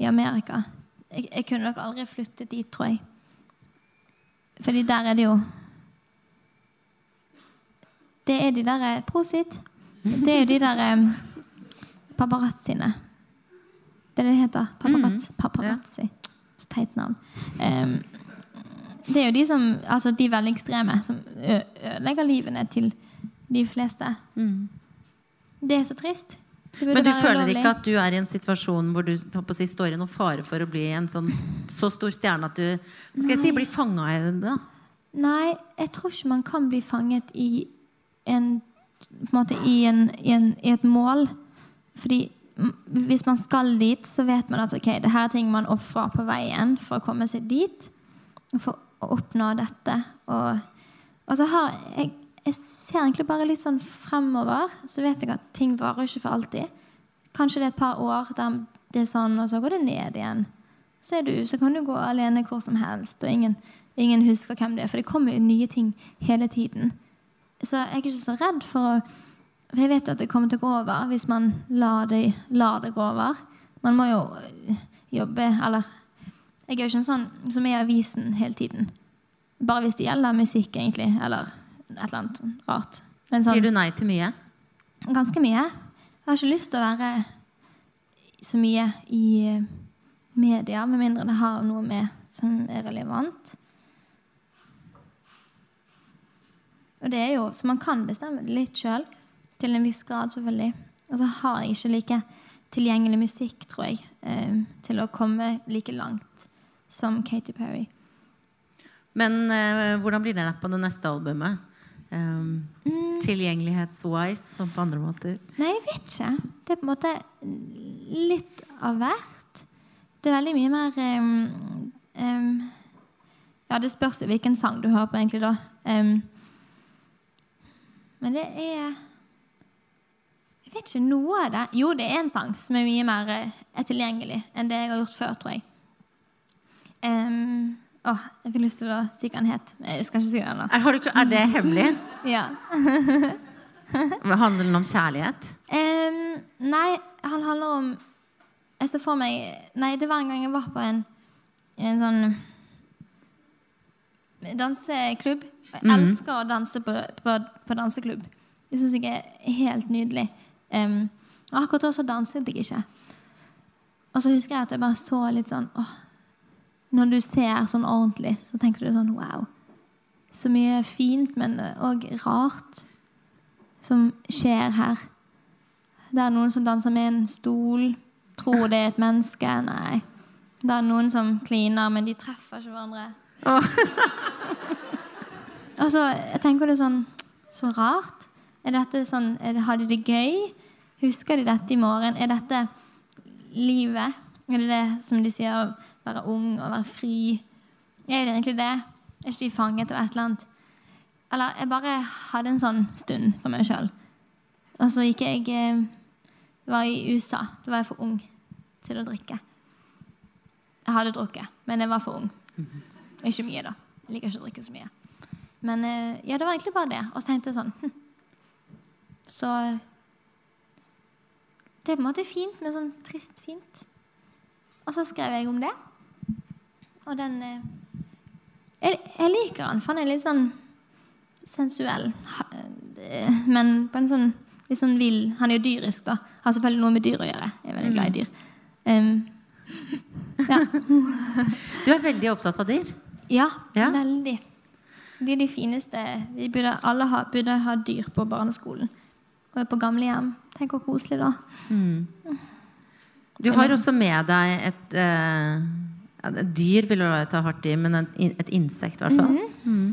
I Amerika. Jeg, jeg kunne nok aldri flyttet dit, tror jeg. Fordi der er det jo Det er de der eh, Prosit. Det er jo de der eh, paparazziene. Det er det det heter. Paparazzi. paparazzi. Så teit navn. Um, det er jo de som Altså de veldig ekstreme som ødelegger livene til de fleste. Det er så trist. Men du føler ulovlig. ikke at du er i en situasjon hvor du si, står i noen fare for å bli en sånn så stor stjerne at du skal jeg si, blir fanga i det? Nei, jeg tror ikke man kan bli fanget i en, på en måte, i, en, i, en, i et mål. Fordi mm, hvis man skal dit, så vet man at okay, det her er ting man ofrer på veien for å komme seg dit. For å oppnå dette. Og, og så har jeg, jeg ser egentlig bare litt sånn fremover. Så vet jeg at ting varer ikke for alltid. Kanskje det er et par år der det er sånn, og så går det ned igjen. Så, er du, så kan du gå alene hvor som helst, og ingen, ingen husker hvem det er. For det kommer jo nye ting hele tiden. Så jeg er ikke så redd for å jeg vet at det kommer til å gå over hvis man lar det, lar det gå over. Man må jo øh, jobbe Eller jeg er jo ikke en sånn som er i avisen hele tiden. Bare hvis det gjelder musikk, egentlig. Eller et eller annet rart. Men sånn, Sier du nei til mye? Ganske mye. Jeg har ikke lyst til å være så mye i eh, media, med mindre det har noe med som er relevant. Og det er jo, Så man kan bestemme det litt sjøl, til en viss grad, selvfølgelig. Og så har jeg ikke like tilgjengelig musikk, tror jeg, eh, til å komme like langt som Katy Perry. Men eh, hvordan blir det på det neste albumet? Um, Tilgjengelighetswise som på andre måter? Nei, jeg vet ikke. Det er på en måte litt av hvert. Det er veldig mye mer um, um, Ja, det spørs jo hvilken sang du hører på, egentlig, da. Men det er Jeg vet ikke noe av det. Jo, det er en sang som er mye mer eh, er tilgjengelig enn det jeg har gjort før, tror jeg. Um, å, jeg fikk lyst til å si hva den het. Jeg skal ikke si den nå. Er, har du, er det hemmelig? Ja. Handler den om kjærlighet? Um, nei, han handler om Jeg så for meg Nei, det var en gang jeg var på en, en sånn danseklubb. Jeg elsker å danse på, på, på danseklubb. Det syns jeg er helt nydelig. Um, akkurat da så danset jeg ikke. Og så husker jeg at jeg bare så litt sånn åh, Når du ser sånn ordentlig, så tenker du sånn wow. Så mye fint, men òg rart som skjer her. Det er noen som danser med en stol. Tror det er et menneske. Nei. Det er noen som kliner, men de treffer ikke hverandre. Og så jeg tenker det sånn Så rart. Er dette sånn, er det, Har de det gøy? Husker de dette i morgen? Er dette livet? Er det det som de sier, å være ung og være fri? Er det egentlig det? Er ikke de fanget av et eller annet? Eller jeg bare hadde en sånn stund for meg sjøl. Og så gikk jeg eh, Det var i USA. Da var jeg for ung til å drikke. Jeg hadde drukket, men jeg var for ung. Ikke mye, da. Jeg liker ikke å drikke så mye. Men eh, ja, det var egentlig bare det. Og så tenkte jeg sånn hm. Så det er på en måte fint, men sånn trist fint. Og så skrev jeg om det. Og den eh, jeg, jeg liker han, for han er litt sånn sensuell. Men på en sånn litt sånn vill Han er jo dyrisk, da. Har selvfølgelig noe med dyr å gjøre. Jeg er veldig glad i dyr. Um, ja. Du er veldig opptatt av dyr. ja, Ja. veldig. De er de fineste. Vi burde, alle ha, burde ha dyr på barneskolen. Og er på gamlehjem. Tenk hvor koselig, da. Du har også med deg et, eh, et dyr, vil jeg ta hardt i, men et, et insekt i hvert fall. Mm.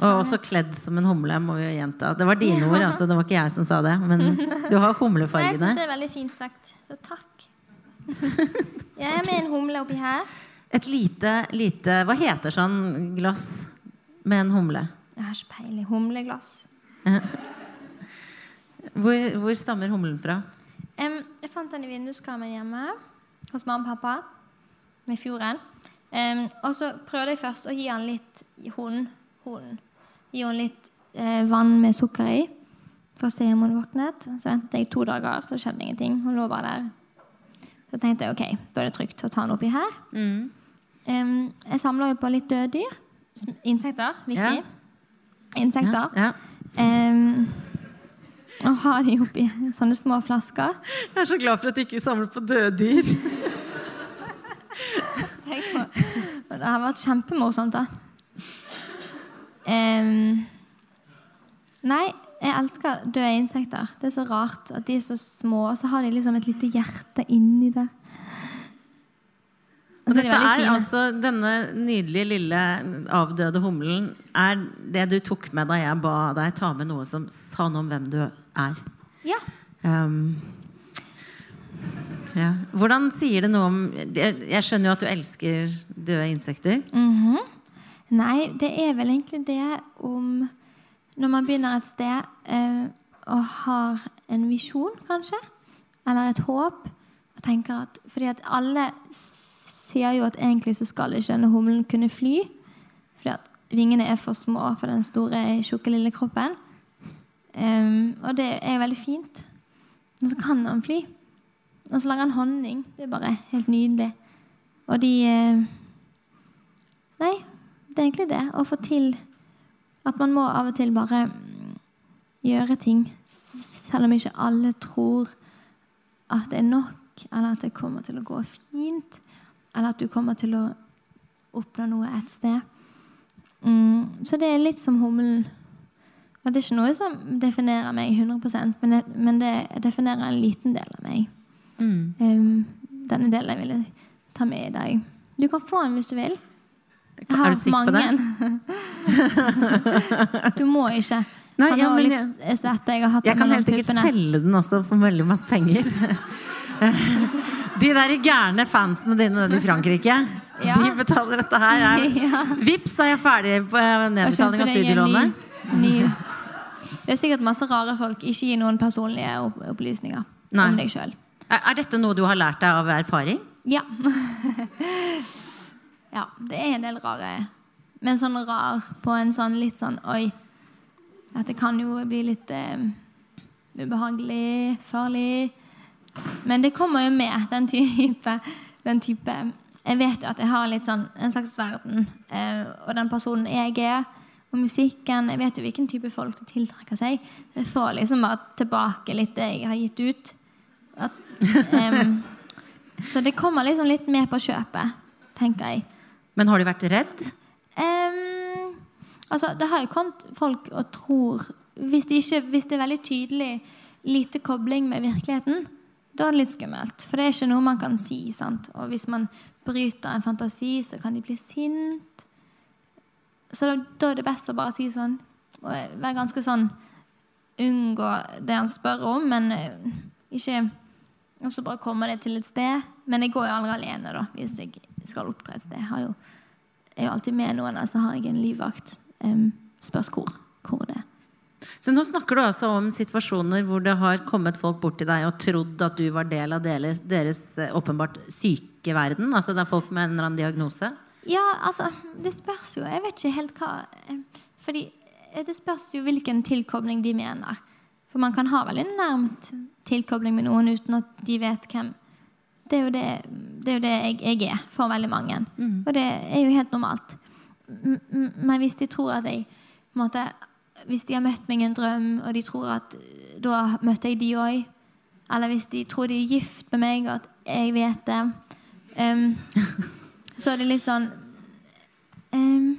Og også kledd som en humle, må vi jo gjenta. Det var dine ord, altså. Det var ikke jeg som sa det. Men du har humlefargene. Jeg syns det er veldig fint sagt. Så takk. Jeg er med en humle oppi her. Et lite, lite Hva heter sånn glass med en humle? Jeg har ikke peiling. Humleglass. Hvor, hvor stammer humlen fra? Um, jeg fant den i vinduskarmen hjemme hos mamma og pappa med fjorden. Um, og så prøvde jeg først å gi han litt hun, hun. Gi henne litt eh, vann med sukker i for å se om hun våknet. Så ventet jeg to dager, så skjedde ingenting. Hun lå bare der. Så tenkte jeg ok, da er det trygt å ta den oppi her. Em, jeg samler jo på litt døde dyr. Insekter. Viktig. Insekter. Ja. Em, og har de oppi sånne små flasker. Jeg er så glad for at de ikke samler på døde dyr. Tenk på. Det har vært kjempemorsomt, da. Um, nei, jeg elsker døde insekter. Det er så rart at de er så små, og så har de liksom et lite hjerte inni det. Og er dette er altså denne nydelige lille avdøde humlen er det du tok med da jeg ba deg ta med noe som sa noe om hvem du er. Ja. Um, ja. Hvordan sier det noe om Jeg skjønner jo at du elsker døde insekter. Mhm. Nei, det er vel egentlig det om Når man begynner et sted eh, og har en visjon, kanskje, eller et håp og tenker at, Fordi at alle sier jo at egentlig så skal ikke denne humlen kunne fly. Fordi at vingene er for små for den store, tjukke, lille kroppen. Em, og det er veldig fint. Og så kan han fly. Og så lager han honning. Det er bare helt nydelig. Og de uh, Nei, det er egentlig det. Å få til at man må av og til bare mm, gjøre ting selv om ikke alle tror at det er nok, eller at det kommer til å gå fint, eller at du kommer til å oppnå noe et sted. Mm, så det er litt som hummelen. Og det er ikke noe som definerer meg 100 men det, men det definerer en liten del av meg. Um, denne delen jeg ville ta med i dag. Du kan få den hvis du vil. Jeg på det? du må ikke. Nei, Han ja, har litt jeg- svette. Jeg har hatt Jeg kan helt sikkert selge den også for veldig masse penger. De der gærne fansene dine nede i Frankrike, Ja. de betaler dette her. Ja. Vips, er jeg ferdig på nedbetaling av studielånet. Ny- Det er sikkert masse rare folk. Ikke gi noen personlige opplysninger Nei. om deg sjøl. Er, er dette noe du har lært deg av erfaring? Ja. ja. Det er en del rare Men sånn rar på en sånn litt sånn Oi. At det kan jo bli litt eh, ubehagelig, farlig. Men det kommer jo med, den type, den type Jeg vet jo at jeg har litt sånn en slags verden. Eh, og den personen jeg er, og musikken Jeg vet jo hvilken type folk det tiltrekker seg. Jeg får liksom bare tilbake litt det jeg har gitt ut. At, um, så det kommer liksom litt med på kjøpet, tenker jeg. Men har du vært redd? Um, altså, det har jo kommet folk og tror hvis det, ikke, hvis det er veldig tydelig lite kobling med virkeligheten, da er det litt skummelt. For det er ikke noe man kan si. sant? Og hvis man bryter en fantasi, så kan de bli sint. Så da, da er det best å bare si sånn og være ganske sånn Unngå det han spør om, men eh, ikke Og så bare komme det til et sted. Men jeg går jo aldri alene da, hvis jeg skal opptre et sted. Jeg har jo jeg er jo alltid med noen, så har jeg en livvakt. Um, spørs hvor, hvor det er. Så nå snakker du altså om situasjoner hvor det har kommet folk bort til deg og trodd at du var del av deres, deres eh, åpenbart syke verden? Altså det er folk med en eller annen diagnose? Ja, altså, det spørs jo. Jeg vet ikke helt hva eh, Fordi eh, det spørs jo hvilken tilkobling de mener. For man kan ha veldig nærmt tilkobling med noen uten at de vet hvem Det er jo det, det, er jo det jeg, jeg, er for veldig mange. Mm. Og det er jo helt normalt. Men hvis de tror at jeg måte, Hvis de har møtt meg i en drøm, og de tror at da møtte jeg de òg Eller hvis de tror de er gift med meg, og at jeg vet det um, Så er det litt sånn um,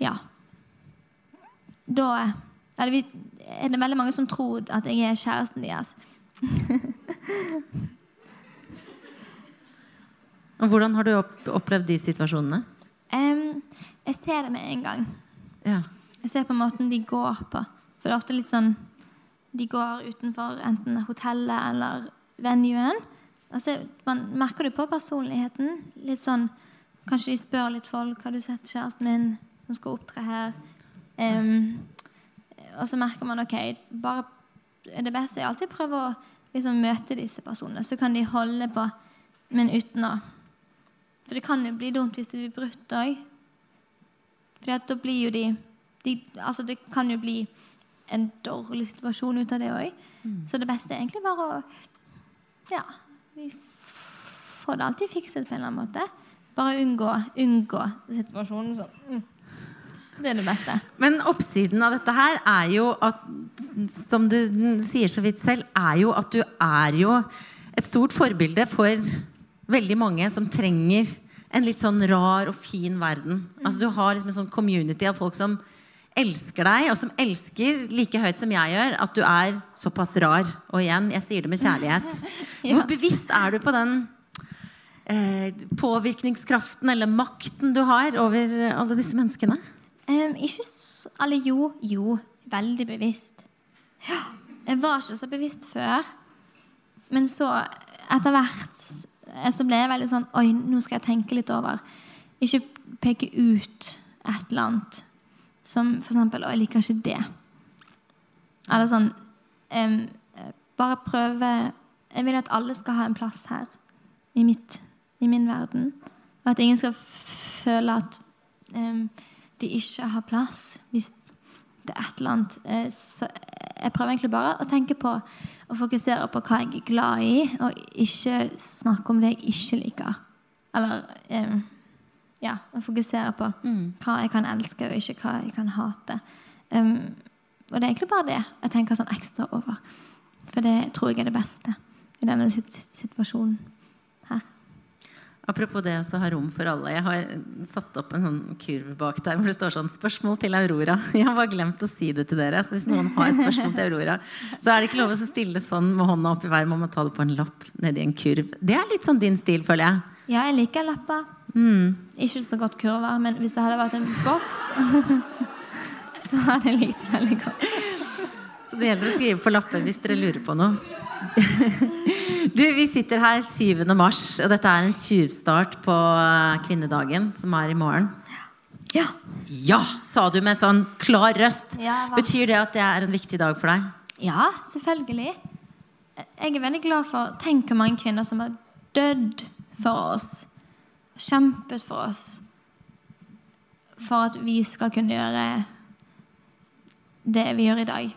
Ja. Da eller, er det veldig mange som tror at jeg er kjæresten deres. Hvordan har du opplevd de situasjonene? Um, jeg ser det med en gang. Ja. Jeg ser på måten de går på. For det er ofte litt sånn De går utenfor enten hotellet eller venuen. Altså, man merker det på personligheten. Litt sånn Kanskje de spør litt folk har du sett kjæresten min som skal opptre her. Um, og så merker man ok, bare, det beste er alltid å prøve å liksom, møte disse personene. Så kan de holde på, men uten å For det kan jo bli dumt hvis det blir brutt òg. For da blir jo de, de, Altså, det kan jo bli en dårlig situasjon ut av det òg. Mm. Så det beste er egentlig bare å Ja, vi får det alltid fikset på en eller annen måte. Bare unngå, unngå situasjonen sånn. Det er det beste. Men oppsiden av dette her er jo at, som du sier så vidt selv, er jo at du er jo et stort forbilde for veldig mange som trenger en litt sånn rar og fin verden. Altså Du har liksom en sånn community av folk som elsker deg, og som elsker like høyt som jeg gjør, at du er såpass rar. Og igjen, jeg sier det med kjærlighet. Hvor bevisst er du på den eh, påvirkningskraften eller makten du har over alle disse menneskene? Um, ikke så Eller jo, jo. Veldig bevisst. Ja, jeg var ikke så bevisst før. Men så, etter hvert, så ble jeg veldig sånn Oi, nå skal jeg tenke litt over. Ikke peke ut et eller annet. Som eksempel Å, jeg liker ikke det. Eller sånn um, Bare prøve Jeg vil at alle skal ha en plass her. I, mitt, i min verden. Og at ingen skal føle at um, de ikke har plass, hvis det er et eller annet eh, Så jeg prøver egentlig bare å tenke på og fokusere på hva jeg er glad i, og ikke snakke om det jeg ikke liker. Eller eh, ja, å fokusere på mm. hva jeg kan elske, og ikke hva jeg kan hate. Um, og det er egentlig bare det jeg tenker sånn ekstra over. For det tror jeg er det beste i denne situasjonen. her. Apropos det å ha rom for alle. Jeg har satt opp en sånn kurv bak der hvor det står sånn 'Spørsmål til Aurora'. Jeg har bare glemt å si det til dere. Så hvis noen har spørsmål til Aurora, så er det ikke lov å stille sånn med hånda opp i været. Man må ta det på en lapp nedi en kurv. Det er litt sånn din stil, føler jeg. Ja, jeg liker lapper. Mm. Ikke så godt kurver, men hvis det hadde vært en boks, så hadde jeg likt det veldig godt. Så det gjelder å skrive på lappen hvis dere lurer på noe. Du, Vi sitter her 7. mars, og dette er en tjuvstart på eh, kvinnedagen, som er i morgen. Ja. Ja, sa du med sånn klar røst. Ja, Betyr det at det er en viktig dag for deg? Ja, selvfølgelig. Jeg er veldig glad for Tenk hvor mange kvinner som har dødd for oss. Kjempet for oss. For at vi skal kunne gjøre det vi gjør i dag.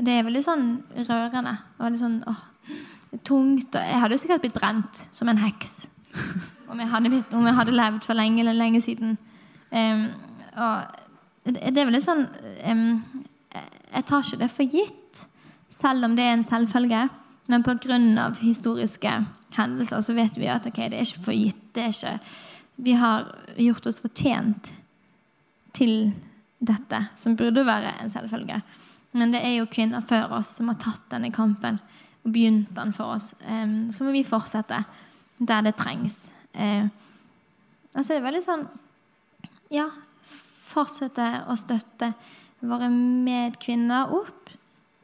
Det er veldig sånn rørende. Veldig sånn, åh, tungt. Jeg hadde sikkert blitt brent som en heks om jeg hadde, blitt, om jeg hadde levd for lenge eller lenge siden. Og det, er veldig sånn Jeg tar ikke det for gitt, selv om det er en selvfølge. Men pga. historiske hendelser så vet vi at okay, det er ikke for gitt. Det er ikke, vi har gjort oss fortjent til dette, som burde være en selvfølge. Men det er jo kvinner før oss som har tatt denne kampen og begynt den for oss. Um, så må vi fortsette der det trengs. Altså det er veldig sånn Ja, fortsette å støtte våre medkvinner opp.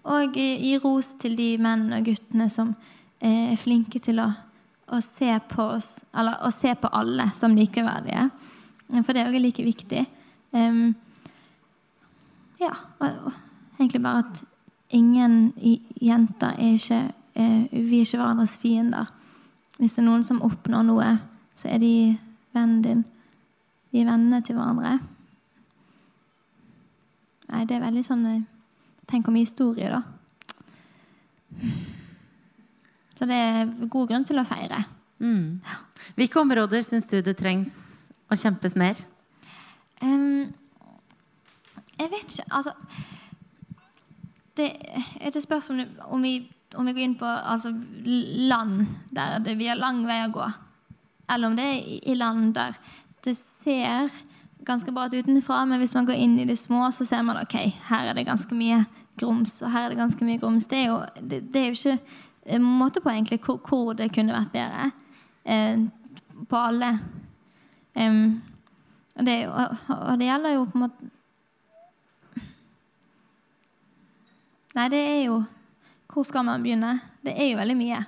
Og gi ros til de mennene og guttene som er flinke til å, å, se på oss, eller å se på alle som likeverdige. For det er òg like viktig. Um, Ja. Og, og egentlig bare at ingen jenter er ikke uh, Vi er ikke hverandres fiender. Hvis det er noen som oppnår noe, så er de vennen din. Vi er vennene til hverandre. Nei, det er veldig sånn eh, Tenk om historie, da. Så det er god grunn til å feire. Mm. Hvilke områder syns du det trengs å kjempes mer? Um, jeg vet ikke Altså Det, det spørsmål om, om, vi, om vi går inn på altså, land der det, vi har lang vei å gå. Eller om det er i, i land der det ser ganske bra ut utenfra, men hvis man går inn i de små, så ser man ok, her er det ganske mye grums, og her er det ganske mye grums. Det er jo, det, det er jo ikke måte på egentlig hvor, det kunne vært bedre. Eh, på alle. Og det, og det gjelder jo på en måte Nei, det er jo Hvor skal man begynne? Det er jo veldig mye.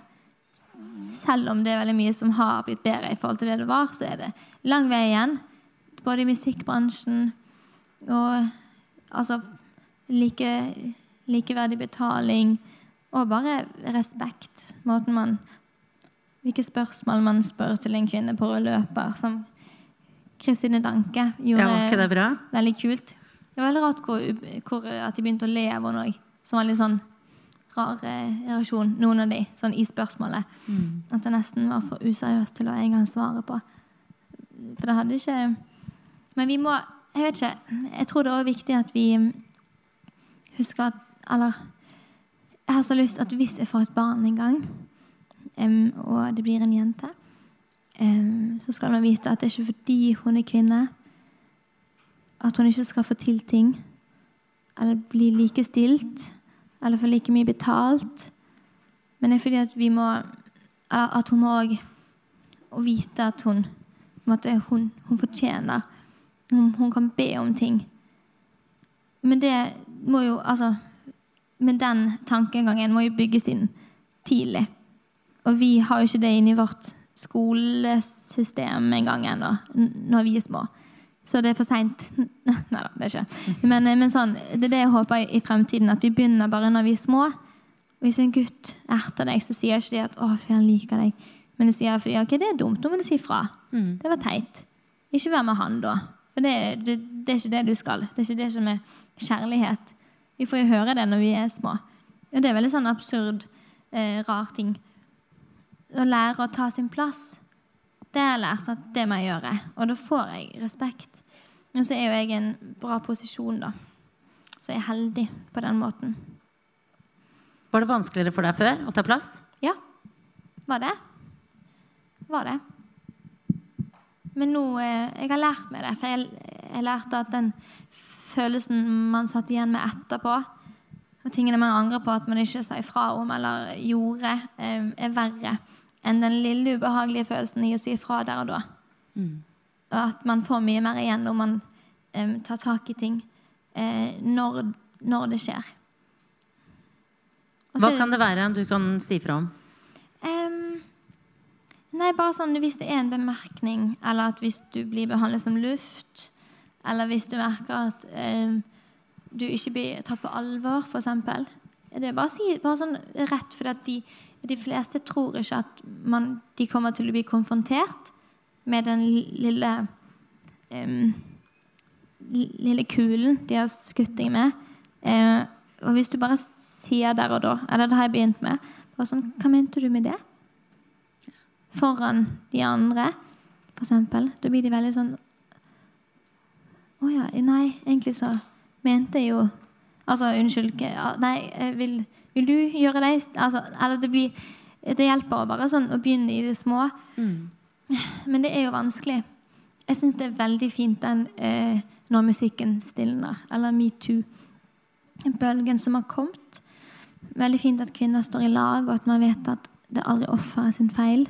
Selv om det er veldig mye som har blitt bedre i forhold til det det var, så er det lang vei igjen. Både i musikkbransjen og altså like, likeverdig betaling og bare respekt. Måten man Hvilke spørsmål man spør til en kvinne på løper, som Kristine Danke gjorde Ja, ikke det bra? veldig kult. Det var veldig rart hvor, hvor, at de begynte å le av henne òg. Som var litt sånn rar eh, reaksjon, noen av de, sånn i spørsmålet. At det nesten var for useriøst til å en gang svare på. For det hadde ikke Men vi må Jeg vet ikke. Jeg tror det er også viktig at vi husker at Eller jeg har så lyst at hvis jeg får et barn en gang, um, og det blir en jente, um, så skal man vite at det er ikke fordi hun er kvinne, at hun ikke skal få til ting, eller bli likestilt, eller få like mye betalt. Men det er fordi at vi må At hun må òg vite at hun, hun, hun fortjener hun, hun kan be om ting. Men det må jo Altså Men den tankegangen må jo bygges inn tidlig. Og vi har jo ikke det inni vårt skolesystem engang ennå, når vi er små. Så det er for seint. Nei da, det er ikke. Men, eh, men sånn, det er det jeg håper i fremtiden, at vi begynner bare når vi er små. Hvis en gutt erter deg, så sier ikke de at 'å, fy, han liker deg'. Men de sier fordi ok, det er dumt, nå må du si fra. Det var teit. Ikke vær med han, da. For det, det, det er ikke det du skal. Det er ikke det som er kjærlighet. Vi får jo høre det når vi er små. Og det er veldig sånn absurd, eh, rar ting. Å lære å ta sin plass. Det har jeg lært at det må jeg gjøre. Og da får jeg respekt. Men så er jo jeg i en bra posisjon, da. Så jeg er heldig på den måten. Var det vanskeligere for deg før å ta plass? Ja. Var det? Var det. Men nå eh, Jeg har lært meg det. For jeg, jeg lærte at den følelsen man satt igjen med etterpå, og tingene man angrer på at man ikke sa ifra om eller gjorde, eh, er verre enn den lille ubehagelige følelsen i å si ifra der og da. Og at man får mye mer igjen når man um, tar tak i ting uh, når, når det skjer. Også, Hva kan det være du kan si fra om? Um, nei, bare sånn hvis det er en bemerkning, eller at hvis du blir behandlet som luft, eller hvis du merker at eh, du ikke blir tatt på alvor, f.eks. Det er bare si bare sånn rett, for de, de fleste tror ikke at man, de kommer til å bli konfrontert med den lille eh, lille kulen de har skutt deg med. Eh, og hvis du bare sier der og da, eller det har jeg begynt med bare sånn, Hva mente du med det? Foran de andre, eksempel. Da blir de veldig sånn Å ja, nei, egentlig så mente jeg jo Altså, unnskyld ikke- Nei, vil, vil du gjøre det? Altså, eller det blir Det hjelper bare sånn å begynne i det små. Men det er jo vanskelig. Jeg syns det er veldig fint den eh, når musikken stilner, eller metoo-bølgen som har kommet. Veldig fint at kvinner står i lag, og at man vet at det er aldri offeret sin feil.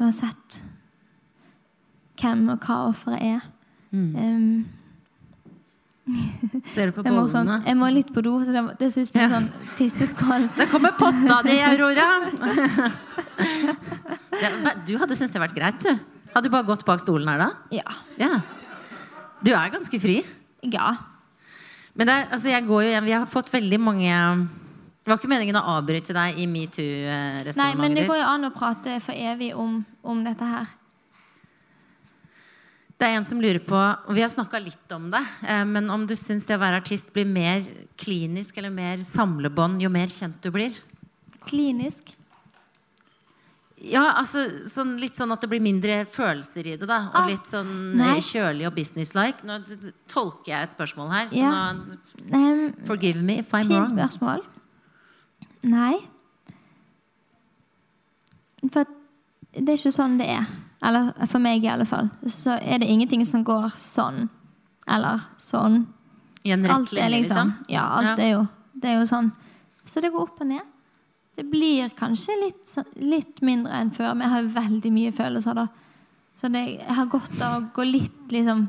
Uansett hvem og hva offeret er. Um, Ser du på bollene? Jeg morsomt. bollene? Jeg må litt på do, så det, det synes jeg Ja. sånn tisseskål. Der kommer potta di, Aurora! du hadde syntes det vært greit, du. Hadde du bare gått bak stolen her da? Ja. Ja. Du er ganske fri. ja. Men det, er- altså, jeg går jo hjem. Vi har fått veldig mange Det var ikke meningen å avbryte deg i Nei, men det går jo an å prate for evig om, om dette her. Det er en som lurer på, og vi har snakka litt om det, eh, men om du syns det å være artist blir mer klinisk eller mer samlebånd jo mer kjent du blir? Klinisk. Ja, altså sånn, litt sånn at det blir mindre følelser i det, da. Og Ah, litt sånn nei. eh, kjølig og businesslike. Nå tolker jeg et spørsmål her, så Ja. nå Forgive me if I'm Fint wrong. spørsmål. Nei. For det er ikke sånn det er. Eller for meg, i alle fall. Så er det ingenting som går sånn. Eller sånn. I en rett linje, liksom. liksom? Ja, alt Ja. er jo Det er jo sånn. Så det går opp og ned. Det blir kanskje litt, litt mindre enn før, men jeg har jo veldig mye følelser da. Så det, jeg har godt av å gå litt liksom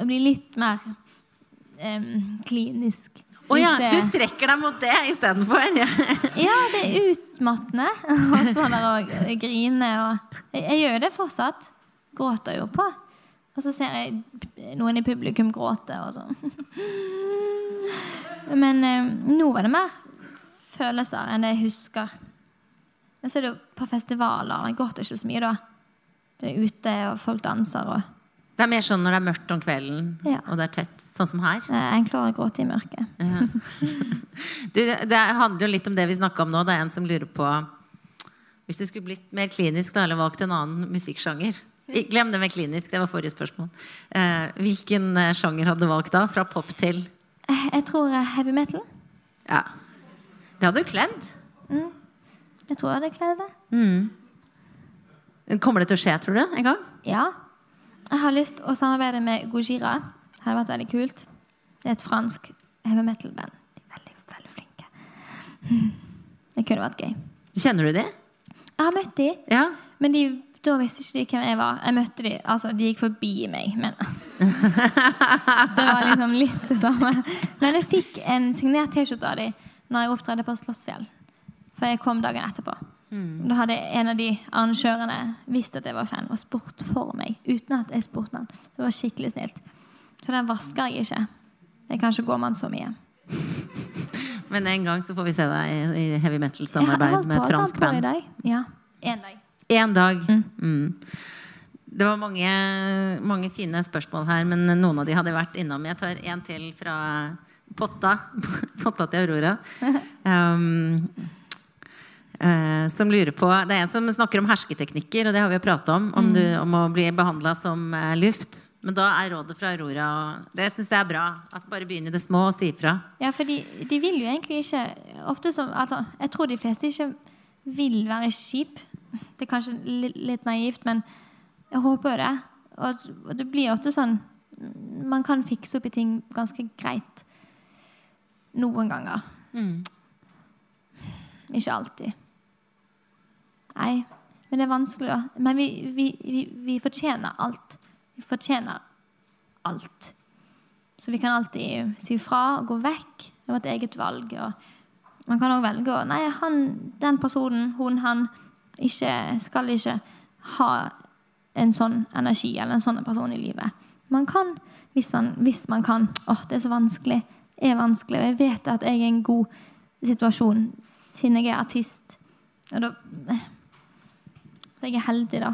Å bli litt mer um, klinisk. Å ja, du strekker deg mot det istedenfor? Ja. Ja, det er utmattende å stå der og grine. Og jeg, jeg gjør det fortsatt. Gråter jo på. Og så ser jeg noen i publikum gråte og sånn. Men eh, nå var det mer følelser enn det jeg husker. Men så er det jo på festivaler. Jeg gråter ikke så mye da. Det er ute, og folk danser. og Det er mer sånn når det er mørkt om kvelden, Ja. og det er tett, sånn som her. En klarer å gråte i mørket. Du, det handler jo litt om det vi snakka om nå. Det er en som lurer på Hvis du skulle blitt mer klinisk da, eller valgt en annen musikksjanger Glem det med klinisk, det var forrige spørsmål. Eh, hvilken eh, sjanger hadde du valgt da? Fra pop til Eh, Jeg tror eh, heavy metal. Ja. Det hadde du kledd. Jeg tror jeg hadde kledd det. Kommer det til å skje, tror du? En gang? Ja. Jeg har lyst til å samarbeide med Gojira. Det hadde vært veldig kult. Det er et fransk heavy metal-band. De er veldig, veldig flinke. Mm. Det kunne vært gøy. Kjenner du de? Jeg har møtt de, Ja. men de, da visste ikke de hvem jeg var. Jeg møtte de, altså De gikk forbi meg, men Det var liksom litt det samme. Men jeg fikk en signert T-skjorte av de når jeg opptredde på Slottsfjell. For jeg kom dagen etterpå. Da hadde en av de arrangørene visst at jeg var fan, og spurt for meg. Uten at jeg spurte han. Det var skikkelig snilt. Så den vasker jeg ikke. Jeg kan ikke gå med den så mye. Men en gang så får vi se deg i, heavy metal-samarbeid med fransk band. Ja, en dag. En dag. Mm. Det var mange, mange fine spørsmål her, men noen av de hadde vært innom. Jeg tar en til fra Potta. Potta til Aurora. Um, eh, som lurer på Det er en som snakker om hersketeknikker, og det har vi jo prata om. Om, du, om å bli behandla som eh, luft. Men da er rådet fra Aurora Det syns jeg er bra. At bare begynn i det små og si ifra. Ja, for de, de vil jo egentlig ikke ofte som, altså, Jeg tror de fleste ikke vil være kjip. Det er kanskje litt, litt naivt, men jeg håper jo det. Og, og det blir ofte sånn Man kan fikse opp i ting ganske greit. Noen ganger. Ikke alltid. Nei, men det er vanskelig. da. Men vi, vi, vi, vi fortjener alt. Vi fortjener alt. Så vi kan alltid si fra og gå vekk. Det er vårt eget valg. Og man kan òg velge å Nei, han, den personen, hun, han, ikke, skal ikke ha en sånn energi eller en sånn person i livet. Man kan, hvis man, hvis man kan Åh, det er så vanskelig. Det er vanskelig. Og jeg vet at jeg er i en god situasjon siden jeg er artist. Og da Så jeg er heldig, da.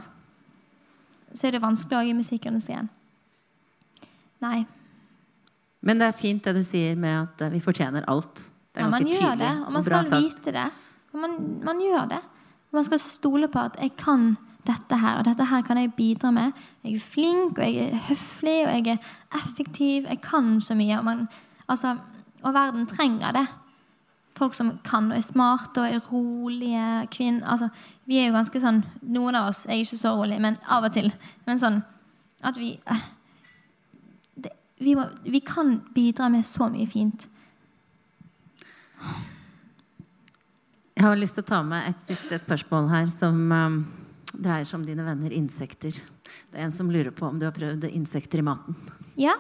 Så er det vanskelig òg i musikkindustrien. Nei. Men det er fint det du sier med at eh, vi fortjener alt. Det er Ja, ganske tydelig det, og man bra skal vite det. Og man, man gjør det. Man skal stole på at jeg kan dette her, og dette her kan jeg bidra med. Jeg er flink, og jeg er høflig, og jeg er effektiv. Jeg kan så mye. Og, man, altså, og verden trenger det. Folk som kan og er smarte og er rolige. kvinner altså, vi er jo ganske sånn Noen av oss er ikke så rolige, men av og til. Men sånn at vi eh, det, vi, må, vi kan bidra med så mye fint. Jeg har lyst til å ta med et siste spørsmål her som um, dreier seg om dine venner insekter. Det er en som lurer på om du har prøvd insekter i maten. Ja.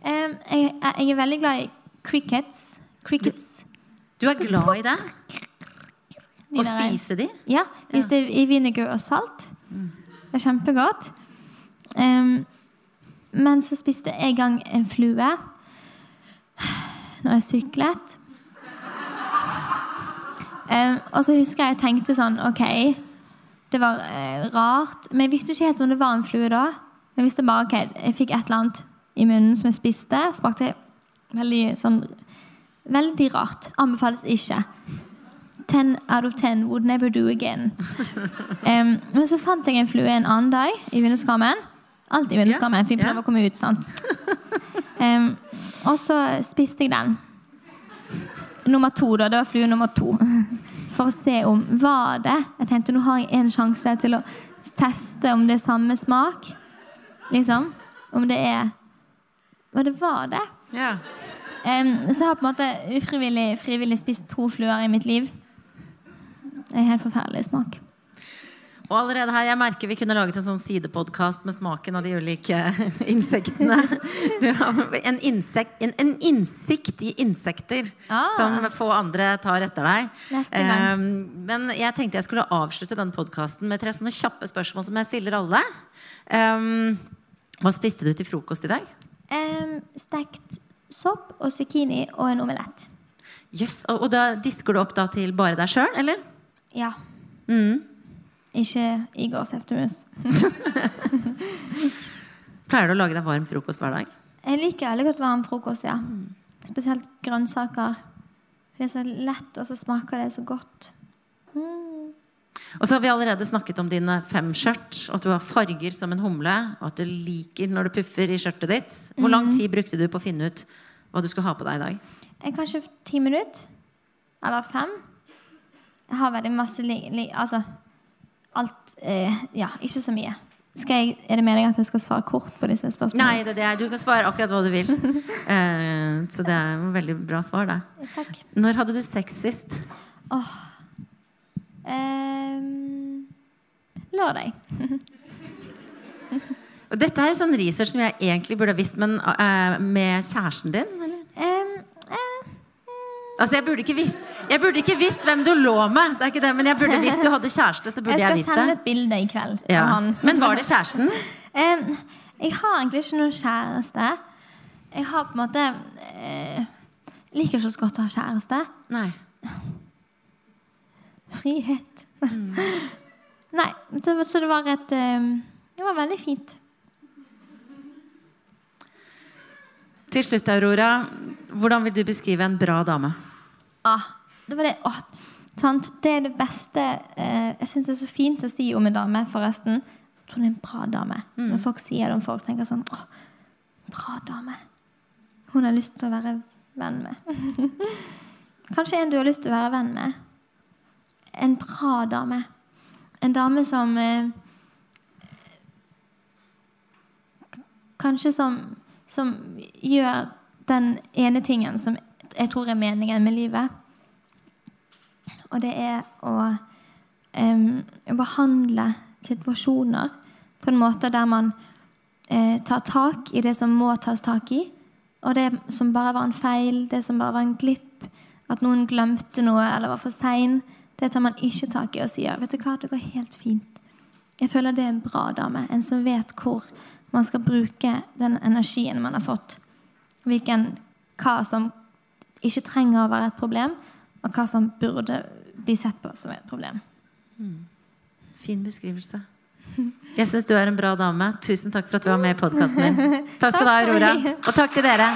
Um, jeg, jeg er veldig glad i crickets. Crickets. Du er glad i det? Å spise de? Ja, hvis det er i vinegar og salt. Det er kjempegodt. Um, men så spiste jeg en gang en flue når jeg syklet. Um, og så husker jeg jeg tenkte sånn Ok, det var uh, rart. Men jeg visste ikke helt om det var en flue da. Jeg visste bare, ok, jeg fikk et eller annet i munnen som jeg spiste. Smakte veldig sånn Veldig rart. Anbefales ikke. Ten out of ten would never do again. Um, men så fant jeg en flue en annen dag i vinduskarmen. Alltid i vinduskarmen, for de prøver å komme ut. sant? Um, og så spiste jeg den. Nummer to, da. Det var flue nummer to. For å se om var det Jeg tenkte nå har jeg en sjanse til å teste om det er samme smak. Liksom. Om det er Og det var det. Ja. Så jeg har på en måte ufrivillig frivillig spist to fluer i mitt liv. Det er helt forferdelig smak. Og allerede her, jeg merker vi kunne laget en sånn sidepodkast med smaken av de ulike insektene. En, insekt, en, en innsikt i insekter Ah. som få andre tar etter deg. Um, men jeg tenkte jeg skulle avslutte denne podkasten med tre sånne kjappe spørsmål som jeg stiller alle. Um, hva spiste du til frokost i dag? Um, stekt sopp og zucchini og en omelett. Jøss, og, og da disker du opp da til bare deg sjøl, eller? Ja. Mm. Ikke Igor Septimus. Pleier du å lage deg varm frokost hver dag? Jeg liker veldig godt varm frokost, ja. Spesielt grønnsaker. Det er så lett, og så smaker det så godt. Og så har vi allerede snakket om dine fem skjørt, og at du har farger som en humle, og at du liker når du puffer i skjørtet ditt. Hvor lang tid brukte du på å finne ut hva du skal ha på deg i dag? Eh, Kanskje ti minutter. Eller fem. Jeg har veldig masse altså alt eh, Ja, ikke så mye. Skal jeg, er det meningen at jeg skal svare kort på disse spørsmålene? Nei, det er det. du kan svare akkurat hva du vil. Eh, så det er et veldig bra svar, det. Takk. Når hadde du sex sist? Ehm, lørdag. Og dette er sånn research som jeg egentlig burde ha visst, men eh, med kjæresten din? Altså, jeg burde, ikke visst, jeg burde ikke visst hvem du lå med, det er ikke det, men jeg burde visst du hadde kjæreste. så burde jeg jeg, skal sende et bilde i kveld Ja. han. Men var det kjæresten? Um, jeg har egentlig ikke noen kjæreste. Jeg har på en måte uh, Liker ikke så godt å ha kjæreste. Nei. Frihet. Nei, så, så det var et um, Det var veldig fint. Til slutt, Aurora. Hvordan vil du beskrive en bra dame? Ah, det var det. Oh, sant? Det er det beste eh, Jeg syns det er så fint å si om en dame, forresten. At hun er en bra dame. Når folk sier det om folk, tenker sånn Åh, bra dame. Hun har lyst til å være venn med. Kanskje en du har lyst til å være venn med. En bra dame. En dame som eh, Kanskje som, som gjør den ene tingen som jeg tror er meningen med livet. Og det er å, em, behandle situasjoner på en måte der man eh, tar tak i det som må tas tak i. Og det som bare var en feil, det som bare var en glipp, at noen glemte noe eller var for sein, det tar man ikke tak i og sier vet du hva, det går helt fint. Jeg føler det er en bra dame. En som vet hvor man skal bruke den energien man har fått. Hvilken, hva som ikke trenger å være et problem, og hva som burde bli sett på som et problem. Fin beskrivelse. Jeg syns du er en bra dame. Tusen takk for at du var med i podkasten min. Takk skal du ha, Aurora. Og takk til dere.